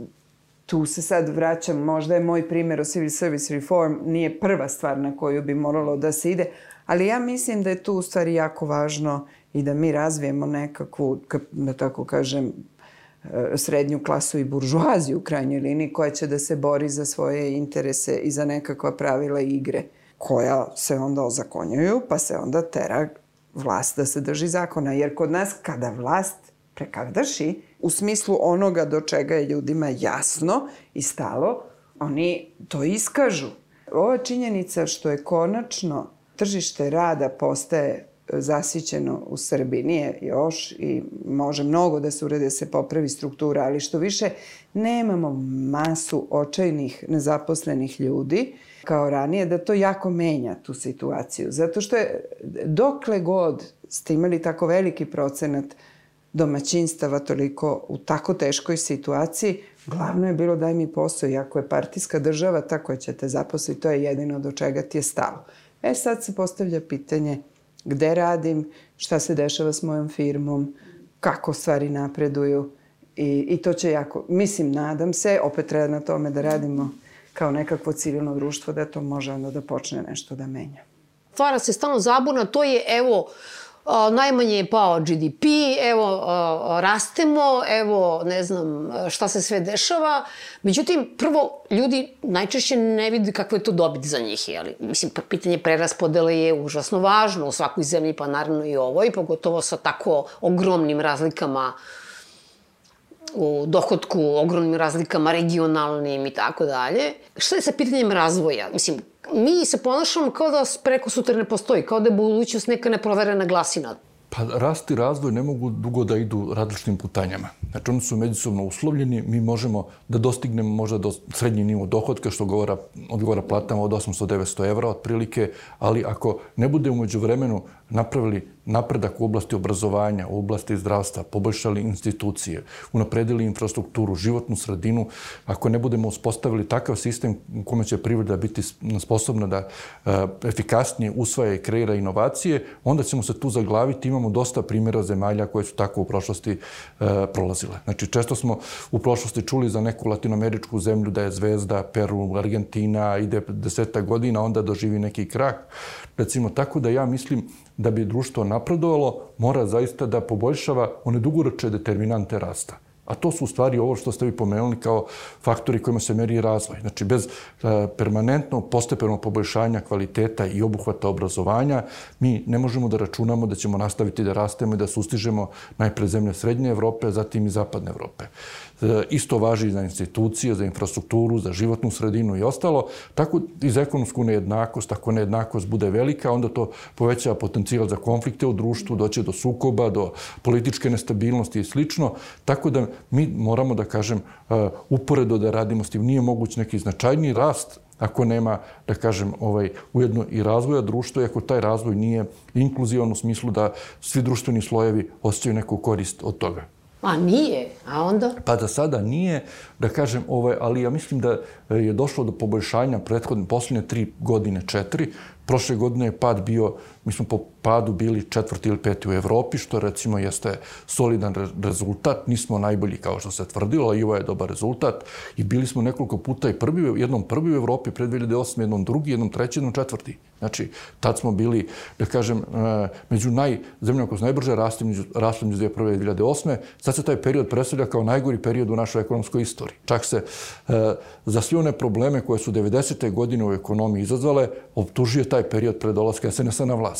tu se sad vraćam, možda je moj primjer o civil service reform nije prva stvar na koju bi moralo da se ide, ali ja mislim da je tu u stvari jako važno i da mi razvijemo nekakvu, da tako kažem, srednju klasu i buržuaziju u krajnjoj liniji koja će da se bori za svoje interese i za nekakva pravila igre koja se onda ozakonjuju pa se onda tera vlast da se drži zakona. Jer kod nas kada vlast prekardaši, u smislu onoga do čega je ljudima jasno i stalo, oni to iskažu. Ova činjenica što je konačno tržište rada postaje zasićeno u Srbiji. Nije još i može mnogo da se urede da se popravi struktura, ali što više nemamo masu očajnih nezaposlenih ljudi kao ranije, da to jako menja tu situaciju. Zato što je dokle god ste imali tako veliki procenat domaćinstava toliko u tako teškoj situaciji, glavno je bilo daj mi posao. I ako je partijska država ta koja će te zaposliti, to je jedino do čega ti je stalo. E sad se postavlja pitanje gde radim, šta se dešava s mojom firmom, kako stvari napreduju i, i to će jako, mislim, nadam se, opet treba na tome da radimo kao nekakvo civilno društvo, da to može onda da počne nešto da menja. Stvara se stalno zabuna, to je, evo, najmanje je pao GDP, evo, rastemo, evo, ne znam šta se sve dešava. Međutim, prvo, ljudi najčešće ne vidi kakva je to dobit za njih, jeli? Mislim, pitanje preraspodele je užasno važno u svakoj zemlji, pa naravno i ovo, i pogotovo sa tako ogromnim razlikama u dohodku, ogromnim razlikama regionalnim i tako dalje. Šta je sa pitanjem razvoja? Mislim, mi se ponašamo kao da preko sutra ne postoji, kao da je budućnost neka neproverena glasina. Pa rast i razvoj ne mogu dugo da idu različitim putanjama. Znači, oni su međusobno uslovljeni, mi možemo da dostignemo možda do srednji nivo dohodka, što govora, odgovara platama od 800-900 evra otprilike, ali ako ne bude umeđu vremenu napravili napredak u oblasti obrazovanja, u oblasti zdravstva, poboljšali institucije, unapredili infrastrukturu, životnu sredinu, ako ne budemo uspostavili takav sistem u kome će privreda biti sposobna da e, efikasnije usvaja i kreira inovacije, onda ćemo se tu zaglaviti. Imamo dosta primjera zemalja koje su tako u prošlosti e, prolazile. Znači, često smo u prošlosti čuli za neku latinoameričku zemlju da je zvezda, Peru, Argentina, ide deseta godina, onda doživi neki krah. Recimo, tako da ja mislim da bi društvo napredovalo, mora zaista da poboljšava one dugoroče determinante rasta. A to su u stvari ovo što ste vi pomenuli kao faktori kojima se meri razvoj. Znači, bez e, permanentno postepenog poboljšanja kvaliteta i obuhvata obrazovanja, mi ne možemo da računamo da ćemo nastaviti da rastemo i da sustižemo najpre zemlje Srednje Evrope, zatim i Zapadne Evrope. E, isto važi za institucije, za infrastrukturu, za životnu sredinu i ostalo. Tako i za ekonomsku nejednakost, ako nejednakost bude velika, onda to povećava potencijal za konflikte u društvu, doće do sukoba, do političke nestabilnosti i slično. Tako da mi moramo da kažem e, uporedo da radimo s tim. Nije moguć neki značajni rast ako nema, da kažem, ovaj, ujedno i razvoja društva, i ako taj razvoj nije inkluzivan u smislu da svi društveni slojevi osjećaju neku korist od toga. A nije, a onda? Pa da sada nije, da kažem, ovaj, ali ja mislim da je došlo do poboljšanja prethodne, posljednje tri godine, četiri, Prošle godine je pad bio, mi smo po padu bili četvrti ili peti u Evropi, što recimo jeste solidan rezultat. Nismo najbolji kao što se tvrdilo, i ovo je dobar rezultat. I bili smo nekoliko puta i prvi, jednom prvi u Evropi pred 2008, jednom drugi, jednom treći, jednom četvrti. Znači, tad smo bili, da kažem, e, među najzemljama koje su najbrže rasli među, rasli među 2001. i 2008. Sad se taj period predstavlja kao najgori period u našoj ekonomskoj istoriji. Čak se e, za sve one probleme koje su 90. godine u ekonomiji izazvale, optužuje taj period pred dolaska SNS-a na vlast.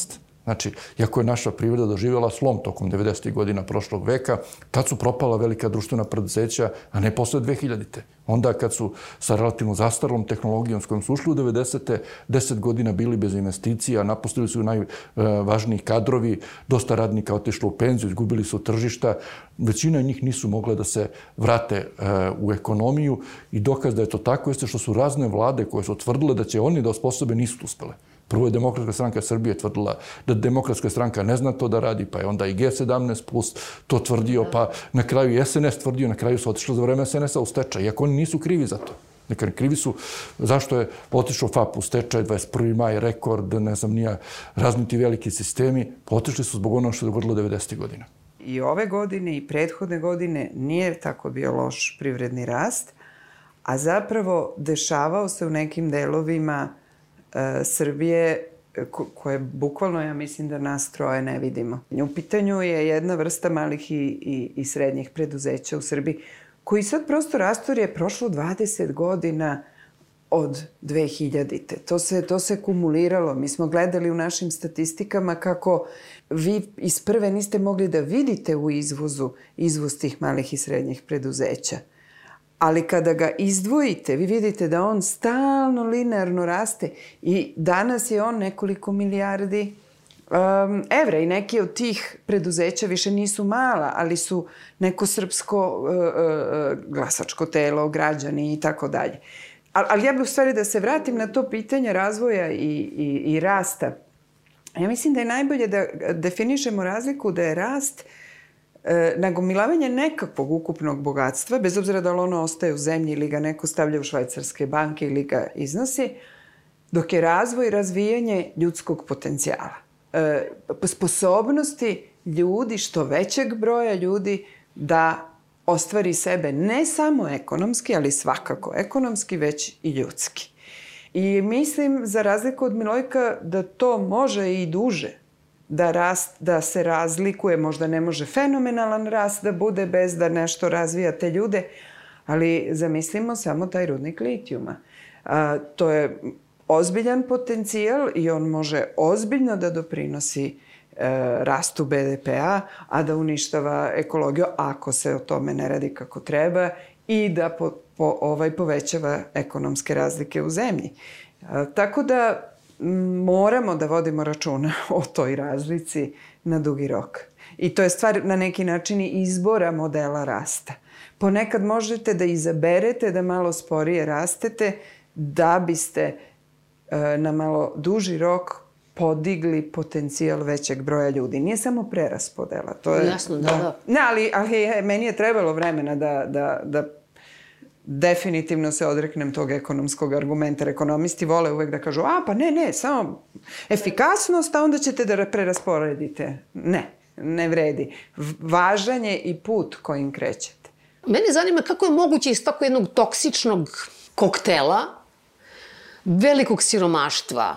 Znači, iako je naša privreda doživjela slom tokom 90. godina prošlog veka, tad su propala velika društvena preduzeća, a ne posle 2000. Onda kad su sa relativno zastarlom tehnologijom s kojom su ušli u 90. 10 godina bili bez investicija, napustili su najvažniji kadrovi, dosta radnika otišlo u penziju, izgubili su tržišta, većina njih nisu mogle da se vrate e, u ekonomiju i dokaz da je to tako jeste što su razne vlade koje su otvrdile da će oni da osposobe nisu uspele. Prvo je Demokratska stranka Srbije tvrdila da Demokratska stranka ne zna to da radi, pa je onda i G17 plus to tvrdio, pa na kraju i SNS tvrdio, na kraju su otišli za vreme SNS-a u stečaj, iako oni nisu krivi za to. Neka krivi su zašto je otišao FAP u stečaj, 21. maj, rekord, ne znam, nija, razniti veliki sistemi, otišli su zbog ono što je dogodilo 90. godina. I ove godine i prethodne godine nije tako bio loš privredni rast, a zapravo dešavao se u nekim delovima E, Srbije koje bukvalno, ja mislim da nas troje ne vidimo. U pitanju je jedna vrsta malih i, i, i srednjih preduzeća u Srbiji koji sad prosto rastor je prošlo 20 godina od 2000-te. To se, to se kumuliralo. Mi smo gledali u našim statistikama kako vi iz prve niste mogli da vidite u izvozu izvoz tih malih i srednjih preduzeća ali kada ga izdvojite, vi vidite da on stalno linearno raste i danas je on nekoliko milijardi um, evra i neki od tih preduzeća više nisu mala, ali su neko srpsko uh, uh, glasačko telo, građani i tako dalje. Ali ja bih u stvari da se vratim na to pitanje razvoja i, i, i rasta. Ja mislim da je najbolje da definišemo razliku da je rast uh, e, nagomilavanje nekakvog ukupnog bogatstva, bez obzira da li ono ostaje u zemlji ili ga neko stavlja u švajcarske banke ili ga iznosi, dok je razvoj i razvijanje ljudskog potencijala. E, sposobnosti ljudi, što većeg broja ljudi, da ostvari sebe ne samo ekonomski, ali svakako ekonomski, već i ljudski. I mislim, za razliku od Milojka, da to može i duže da rast, da se razlikuje, možda ne može fenomenalan rast da bude bez da nešto razvija te ljude, ali zamislimo samo taj rudnik litijuma. A, to je ozbiljan potencijal i on može ozbiljno da doprinosi e, rastu BDP-a, a da uništava ekologiju ako se o tome ne radi kako treba i da po, po, ovaj povećava ekonomske razlike u zemlji. A, tako da moramo da vodimo računa (laughs) o toj razlici na dugi rok. I to je stvar na neki način izbora modela rasta. Ponekad možete da izaberete da malo sporije rastete da biste e, na malo duži rok podigli potencijal većeg broja ljudi. Nije samo preraspodela. To je, Jasno, da, da. Ne, ali, ali meni je trebalo vremena da, da, da definitivno se odreknem tog ekonomskog argumenta. Ekonomisti vole uvek da kažu, a pa ne, ne, samo efikasnost, a onda ćete da prerasporedite. Ne, ne vredi. Važan je i put kojim krećete. Mene zanima kako je moguće iz tako jednog toksičnog koktela, velikog siromaštva,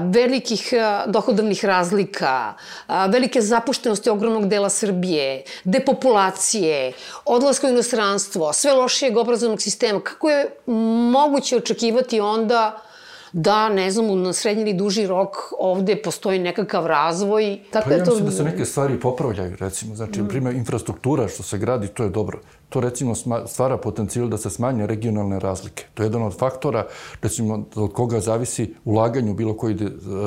velikih dohodovnih razlika, velike zapuštenosti ogromnog dela Srbije, depopulacije, odlaska u inostranstvo, sve lošijeg obrazovnog sistema. Kako je moguće očekivati onda da, ne znam, na srednji ili duži rok ovde postoji nekakav razvoj. Tako pa ja mislim to... da se neke stvari popravljaju, recimo. Znači, mm. primjer, infrastruktura što se gradi, to je dobro to recimo stvara potencijal da se smanje regionalne razlike. To je jedan od faktora, recimo, od koga zavisi ulaganje u bilo koji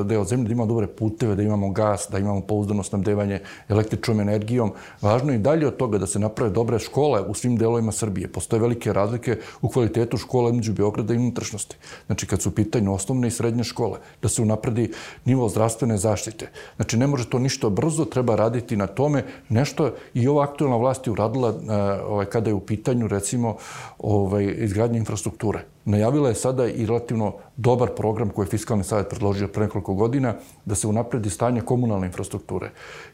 deo zemlje, da imamo dobre puteve, da imamo gas, da imamo pouzdano snabdevanje električnom energijom. Važno je i dalje od toga da se naprave dobre škole u svim delovima Srbije. Postoje velike razlike u kvalitetu škola među Beograda i unutrašnjosti. Znači, kad su u pitanju osnovne i srednje škole, da se unapredi nivo zdravstvene zaštite. Znači, ne može to ništa brzo, treba raditi na tome. Nešto i ova aktualna vlast je uradila ovaj, kada je u pitanju, recimo, ovaj, izgradnja infrastrukture. najavila je sada i relativno dobar program koji je Fiskalni savjet predložio pre nekoliko godina da se unapredi stanje komunalne infrastrukture.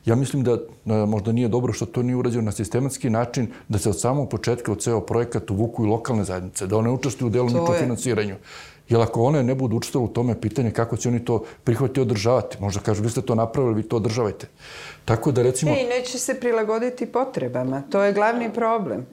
Ja mislim da možda nije dobro što to nije urađeno na sistematski način, da se od samog početka od ceo projekat uvuku i lokalne zajednice, da one učestvuju u delom financiranju. Jer ako one ne budu učestvovali u tome, pitanje kako će oni to prihvatiti i održavati. Možda kažu, vi ste to napravili, vi to održavajte. Tako da recimo... E, i neće se prilagoditi potrebama. To je glavni problem.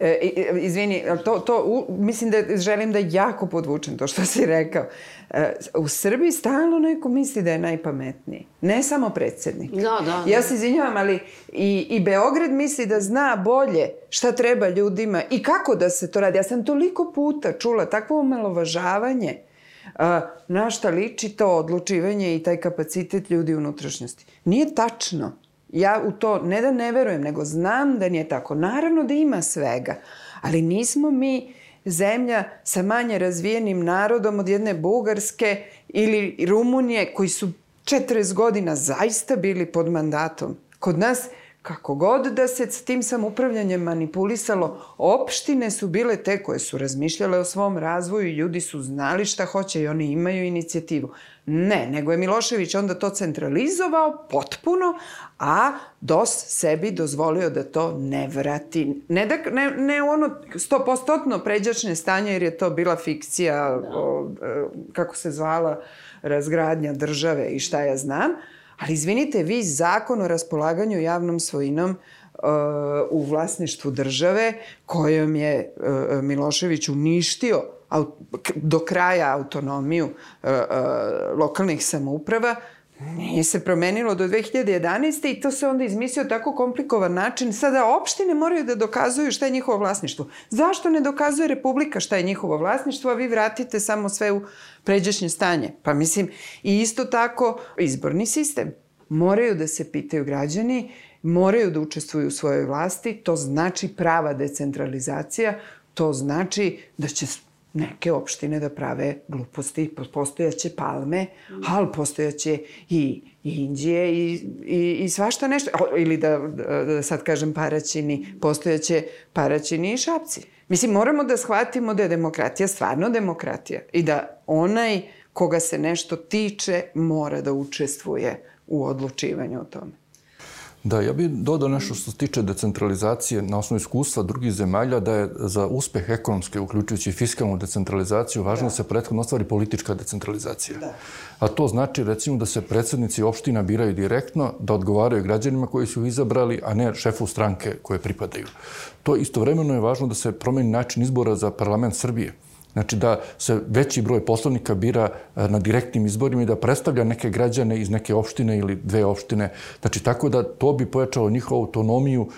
E, izvini, to, to, u, mislim da želim da jako podvučem to što si rekao. E, u Srbiji stalno neko misli da je najpametniji. Ne samo predsednik. Da, da. Ja se izvinjavam, ali i, i Beograd misli da zna bolje šta treba ljudima i kako da se to radi. Ja sam toliko puta čula takvo omalovažavanje a, na šta liči to odlučivanje i taj kapacitet ljudi unutrašnjosti. Nije tačno. Ja u to ne da ne verujem, nego znam da nije tako. Naravno da ima svega, ali nismo mi zemlja sa manje razvijenim narodom od jedne Bugarske ili Rumunije koji su 40 godina zaista bili pod mandatom. Kod nas kako god da se s tim samupravljanjem manipulisalo, opštine su bile te koje su razmišljale o svom razvoju i ljudi su znali šta hoće i oni imaju inicijativu. Ne, nego je Milošević onda to centralizovao potpuno, a DOS sebi dozvolio da to ne vrati. Ne, da, ne, ne ono stopostotno pređačne stanje, jer je to bila fikcija, da. o, e, kako se zvala, razgradnja države i šta ja znam, Ali izvinite, vi zakon o raspolaganju javnom svojinom uh, u vlasništvu države kojom je uh, Milošević uništio do kraja autonomiju uh, lokalnih samouprava, Nije se promenilo do 2011. i to se onda izmislio tako komplikovan način. Sada opštine moraju da dokazuju šta je njihovo vlasništvo. Zašto ne dokazuje Republika šta je njihovo vlasništvo, a vi vratite samo sve u pređašnje stanje? Pa mislim, i isto tako izborni sistem. Moraju da se pitaju građani, moraju da učestvuju u svojoj vlasti, to znači prava decentralizacija, to znači da će neke opštine da prave gluposti, postojaće palme, ali postojaće i, Indije i, i, i svašta nešto, ili da, da sad kažem paraćini, postojaće paraćini i šapci. Mislim, moramo da shvatimo da je demokratija stvarno demokratija i da onaj koga se nešto tiče mora da učestvuje u odlučivanju o tome. Da, ja bih dodao nešto što se tiče decentralizacije na osnovu iskustva drugih zemalja, da je za uspeh ekonomske, uključujući fiskalnu decentralizaciju, važno da, da se prethodno ostvari politička decentralizacija. Da. A to znači, recimo, da se predsednici opština biraju direktno, da odgovaraju građanima koji su izabrali, a ne šefu stranke koje pripadaju. To istovremeno je važno da se promeni način izbora za parlament Srbije Znači da se veći broj poslovnika bira e, na direktnim izborima i da predstavlja neke građane iz neke opštine ili dve opštine. Znači tako da to bi pojačalo njihovu autonomiju e,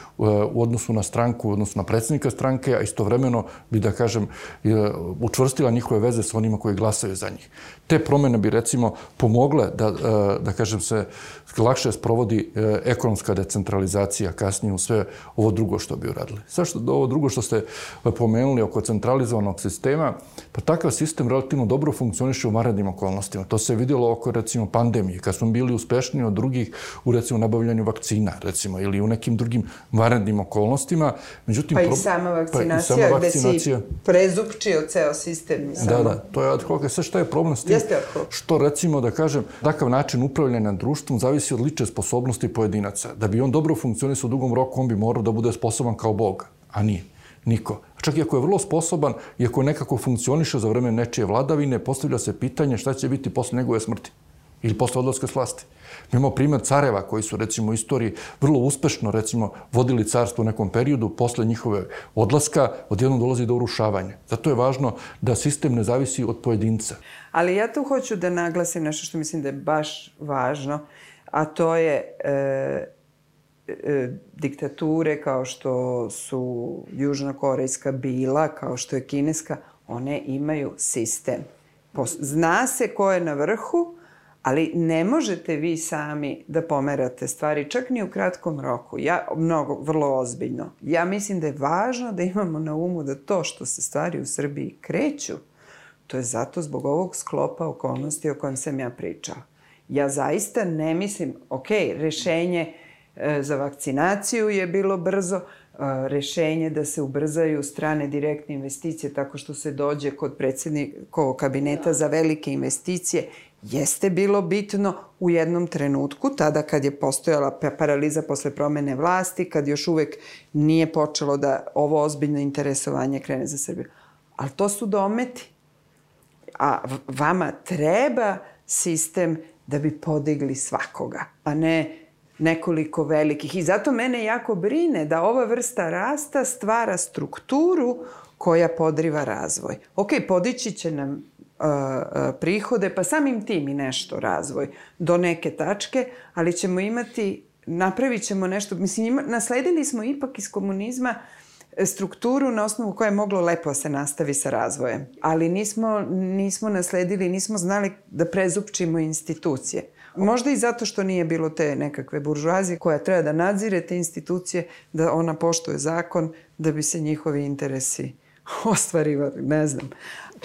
u odnosu na stranku, u odnosu na predsednika stranke, a istovremeno bi, da kažem, e, učvrstila njihove veze sa onima koji glasaju za njih. Te promene bi recimo pomogle da, da kažem se, lakše sprovodi ekonomska decentralizacija kasnije u sve ovo drugo što bi uradili. Zašto ovo drugo što ste pomenuli oko centralizovanog sistema, Pa takav sistem relativno dobro funkcioniše u vanrednim okolnostima. To se vidjelo oko, recimo, pandemije, kad smo bili uspešniji od drugih u, recimo, nabavljanju vakcina, recimo, ili u nekim drugim vanrednim okolnostima. Međutim, pa i sama vakcinacija, pa i sama vakcinacija. gde si prezupčio ceo sistem. Da, da, to je ad hoc. E, Sve šta je problem s tim? Jeste ad hoc. Što, recimo, da kažem, takav način upravljanja društvom zavisi od liče sposobnosti pojedinaca. Da bi on dobro funkcionisao u dugom roku, on bi morao da bude sposoban kao Bog, a nije. Niko. Čak i ako je vrlo sposoban i ako nekako funkcioniše za vreme nečije vladavine, postavlja se pitanje šta će biti posle njegove smrti ili posle odlaska s vlasti. Mi imamo primjer careva koji su recimo u istoriji vrlo uspešno recimo vodili carstvo u nekom periodu, posle njihove odlaska odjednom dolazi do urušavanja. Zato je važno da sistem ne zavisi od pojedinca. Ali ja tu hoću da naglasim nešto što mislim da je baš važno, a to je e, E, diktature kao što su Južnokorejska bila, kao što je Kineska, one imaju sistem. Zna se ko je na vrhu, ali ne možete vi sami da pomerate stvari, čak ni u kratkom roku. Ja, mnogo, vrlo ozbiljno. Ja mislim da je važno da imamo na umu da to što se stvari u Srbiji kreću, to je zato zbog ovog sklopa okolnosti o kojem sam ja pričala. Ja zaista ne mislim, ok, rešenje e, za vakcinaciju je bilo brzo, rešenje da se ubrzaju strane direktne investicije tako što se dođe kod predsednikovog kabineta za velike investicije jeste bilo bitno u jednom trenutku, tada kad je postojala paraliza posle promene vlasti, kad još uvek nije počelo da ovo ozbiljno interesovanje krene za Srbiju. Ali to su dometi. A vama treba sistem da bi podigli svakoga, a ne nekoliko velikih. I zato mene jako brine da ova vrsta rasta stvara strukturu koja podriva razvoj. Ok, podići će nam prihode, pa samim tim i nešto razvoj do neke tačke, ali ćemo imati, napravit ćemo nešto, mislim, ima, nasledili smo ipak iz komunizma e, strukturu na osnovu koja je moglo lepo se nastavi sa razvojem. Ali nismo, nismo nasledili, nismo znali da prezupčimo institucije. Možda i zato što nije bilo te nekakve buržuazije koja treba da nadzire te institucije, da ona poštuje zakon, da bi se njihovi interesi (laughs) ostvarivali, ne znam.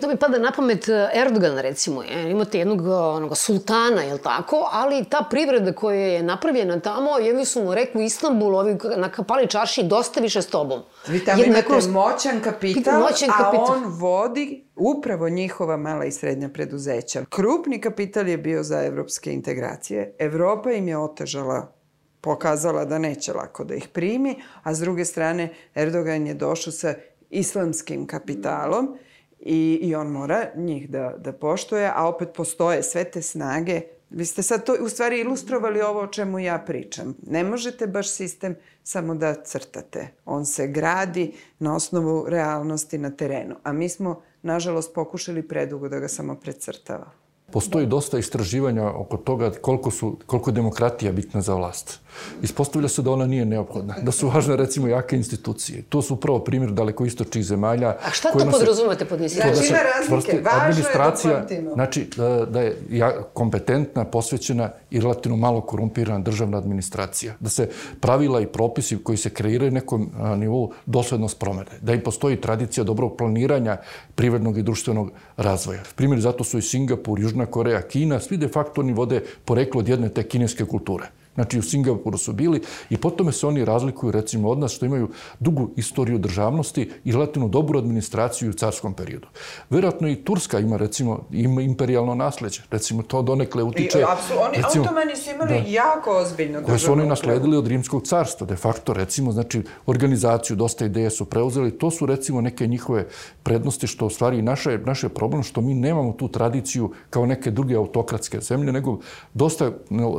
To mi pada na pamet e, Erdogan, recimo. Je. Imate jednog e, onoga, sultana, je tako? Ali ta privreda koja je napravljena tamo, jedni su mu rekli u Istanbulu, ovi na kapali čarši, dosta više s tobom. Vi tamo Jedna imate moćan kapital, moćan kapital, a on vodi upravo njihova mala i srednja preduzeća. Krupni kapital je bio za evropske integracije. Evropa im je otežala pokazala da neće lako da ih primi, a s druge strane Erdogan je došao sa islamskim kapitalom i, i on mora njih da, da poštuje, a opet postoje sve te snage. Vi ste sad to u stvari ilustrovali ovo o čemu ja pričam. Ne možete baš sistem samo da crtate. On se gradi na osnovu realnosti na terenu. A mi smo, nažalost, pokušali predugo da ga samo precrtava. Postoji dosta istraživanja oko toga koliko, su, koliko je demokratija bitna za vlast. Ispostavlja se da ona nije neophodna, da su važne recimo jake institucije. To su upravo primjer daleko istočnih zemalja. A šta to podrazumete pod institucijama? Znači, ima razlike, važno administracija, je da Znači, da, da je ja, kompetentna, posvećena i relativno malo korumpirana državna administracija. Da se pravila i propisi koji se kreiraju nekom a, nivou dosledno spromene. Da im postoji tradicija dobrog planiranja privrednog i društvenog razvoja. Primjer, zato su i Singapur, Južna Koreja, Kina, svi de facto oni vode poreklo od jedne te kineske kulture. Znači u Singapuru su bili i po tome se oni razlikuju recimo od nas što imaju dugu istoriju državnosti i relativno dobru administraciju u carskom periodu. Verovatno i Turska ima recimo ima imperijalno nasleđe. Recimo to donekle utiče... I, apsu, oni, recimo, otomani su imali da, jako ozbiljno državno. Koje su oni nasledili od rimskog carstva. De facto recimo znači organizaciju, dosta ideje su preuzeli. To su recimo neke njihove prednosti što u stvari naše, naše problem što mi nemamo tu tradiciju kao neke druge autokratske zemlje, nego dosta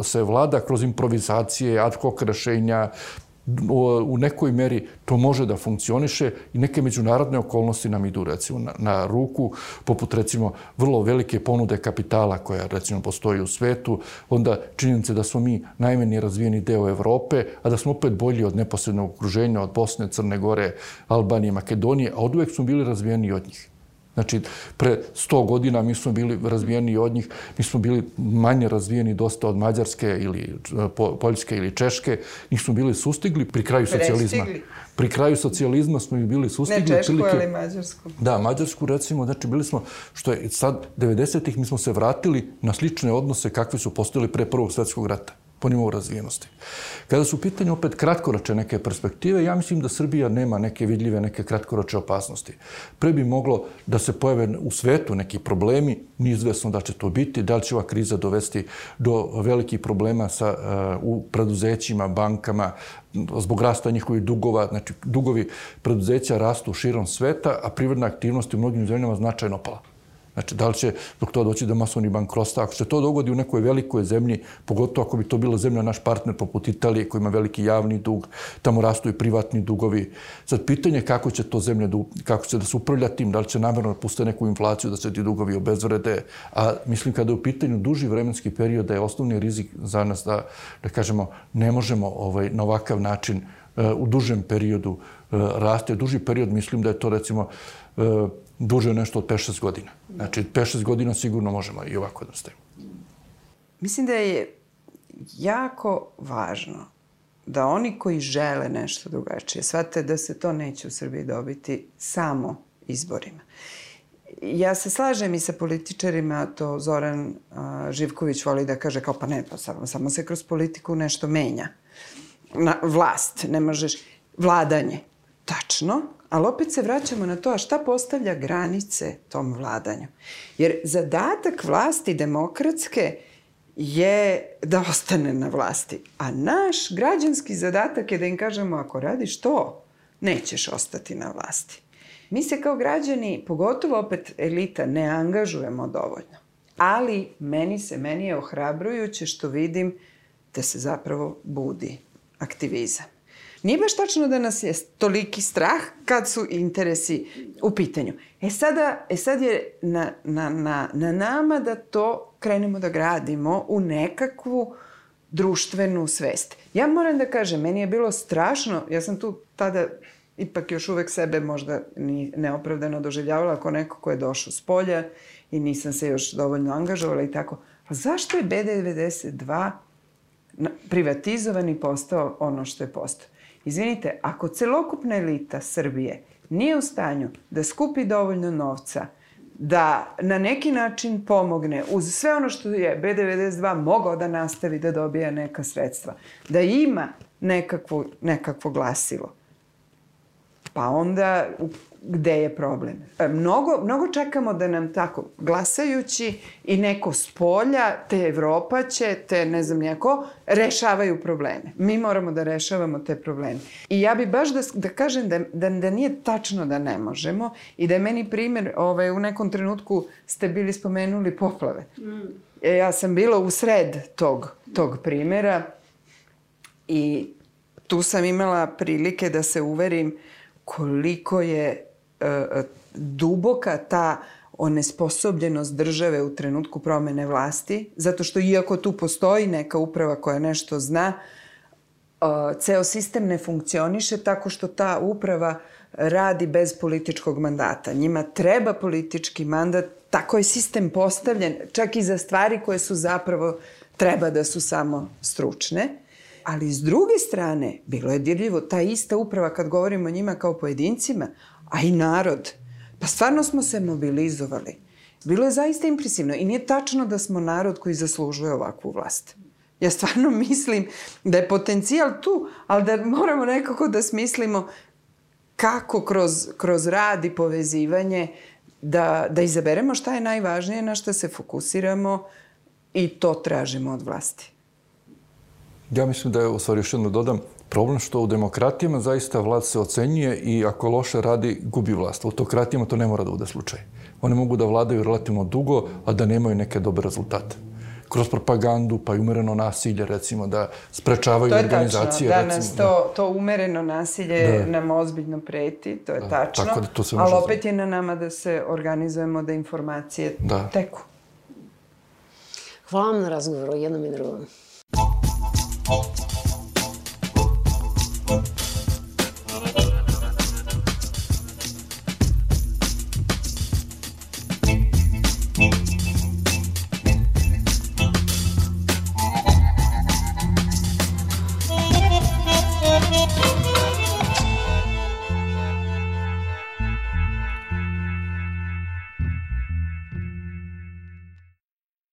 se vlada kroz improvizacije, ad hoc rešenja, u nekoj meri to može da funkcioniše i neke međunarodne okolnosti nam idu recimo na, na ruku, poput recimo vrlo velike ponude kapitala koja recimo postoji u svetu, onda činjenice da smo mi najmeni razvijeni deo Evrope, a da smo opet bolji od neposrednog okruženja, od Bosne, Crne Gore, Albanije, Makedonije, a od uvek smo bili razvijeni od njih. Znači, pre 100 godina mi smo bili razvijeni od njih, mi smo bili manje razvijeni dosta od Mađarske ili Poljske ili Češke, njih smo bili sustigli pri kraju socijalizma. Pri kraju socijalizma smo ih bili sustigli. Ne Češku, prilike, ali Mađarsku. Da, Mađarsku recimo, znači bili smo, što je sad 90-ih mi smo se vratili na slične odnose kakve su postojili pre Prvog svetskog rata po nivou razvijenosti. Kada su u pitanju opet kratkoroče neke perspektive, ja mislim da Srbija nema neke vidljive, neke kratkoroče opasnosti. Pre bi moglo da se pojave u svetu neki problemi, nizvesno da će to biti, da li će ova kriza dovesti do velikih problema sa, uh, u preduzećima, bankama, zbog rasta njihovih dugova, znači dugovi preduzeća rastu širom sveta, a privredna aktivnost u mnogim zemljama značajno pala. Znači, da li će dok to doći do masovnih bankrosta? Ako se to dogodi u nekoj velikoj zemlji, pogotovo ako bi to bila zemlja naš partner poput Italije koji ima veliki javni dug, tamo rastu i privatni dugovi. Sad, pitanje je kako će to zemlja, kako će da se upravlja tim, da li će namjerno pustiti neku inflaciju da se ti dugovi obezvrede. A mislim, kada je u pitanju duži vremenski period, da je osnovni rizik za nas da, da kažemo, ne možemo ovaj, na ovakav način uh, u dužem periodu uh, raste. Duži period, mislim da je to recimo uh, duže nešto od 5-6 godina. Znači, 5-6 godina sigurno možemo i ovako da stavimo. Mislim da je jako važno da oni koji žele nešto drugačije shvate da se to neće u Srbiji dobiti samo izborima. Ja se slažem i sa političarima, to Zoran uh, Živković voli da kaže kao pa ne, pa samo, samo se kroz politiku nešto menja. na vlast, ne možeš vladanje. Tačno, ali opet se vraćamo na to, a šta postavlja granice tom vladanju? Jer zadatak vlasti demokratske je da ostane na vlasti. A naš građanski zadatak je da im kažemo, ako radiš to, nećeš ostati na vlasti. Mi se kao građani, pogotovo opet elita, ne angažujemo dovoljno. Ali meni se, meni je ohrabrujuće što vidim da se zapravo budi aktivizam. Nije baš tačno da nas je toliki strah kad su interesi u pitanju. E, sada, e sad je na, na, na, na nama da to krenemo da gradimo u nekakvu društvenu svest. Ja moram da kažem, meni je bilo strašno, ja sam tu tada ipak još uvek sebe možda ni neopravdano doživljavala ako neko ko je došao s polja i nisam se još dovoljno angažovala i tako. Pa zašto je B92 privatizovan i postao ono što je postao? Izvinite, ako celokupna elita Srbije nije u stanju da skupi dovoljno novca, da na neki način pomogne uz sve ono što je B92 mogao da nastavi da dobija neka sredstva, da ima nekakvo, nekakvo glasilo, pa onda gde je problem. E, mnogo, mnogo čekamo da nam tako glasajući i neko s polja, te Evropa će, te ne znam nijako, rešavaju probleme. Mi moramo da rešavamo te probleme. I ja bi baš da, da kažem da, da, da nije tačno da ne možemo i da je meni primjer, ovaj, u nekom trenutku ste bili spomenuli poplave. Mm. E, ja sam bila u sred tog, tog primjera i tu sam imala prilike da se uverim koliko je E, duboka ta onesposobljenost države u trenutku promene vlasti, zato što iako tu postoji neka uprava koja nešto zna, e, ceo sistem ne funkcioniše tako što ta uprava radi bez političkog mandata. Njima treba politički mandat, tako je sistem postavljen, čak i za stvari koje su zapravo treba da su samo stručne. Ali s druge strane, bilo je dirljivo, ta ista uprava kad govorimo o njima kao pojedincima, a i narod. Pa stvarno smo se mobilizovali. Bilo je zaista impresivno i nije tačno da smo narod koji zaslužuje ovakvu vlast. Ja stvarno (laughs) mislim da je potencijal tu, ali da moramo nekako da smislimo kako kroz, kroz rad i povezivanje da, da izaberemo šta je najvažnije, na šta se fokusiramo i to tražimo od vlasti. Ja mislim da je, u stvari, još jedno dodam, problem što u demokratijama zaista vlad se ocenjuje i ako loše radi, gubi vlast. U autokratijama to ne mora da bude slučaj. One mogu da vladaju relativno dugo, a da nemaju neke dobre rezultate kroz propagandu, pa i umereno nasilje, recimo, da sprečavaju organizacije. To je tačno, da nas to, to umereno nasilje da. nam ozbiljno preti, to je da, tačno, tako da to se ali opet je na nama da se organizujemo da informacije da. teku. Hvala vam na razgovoru, jednom i drugom. Oh.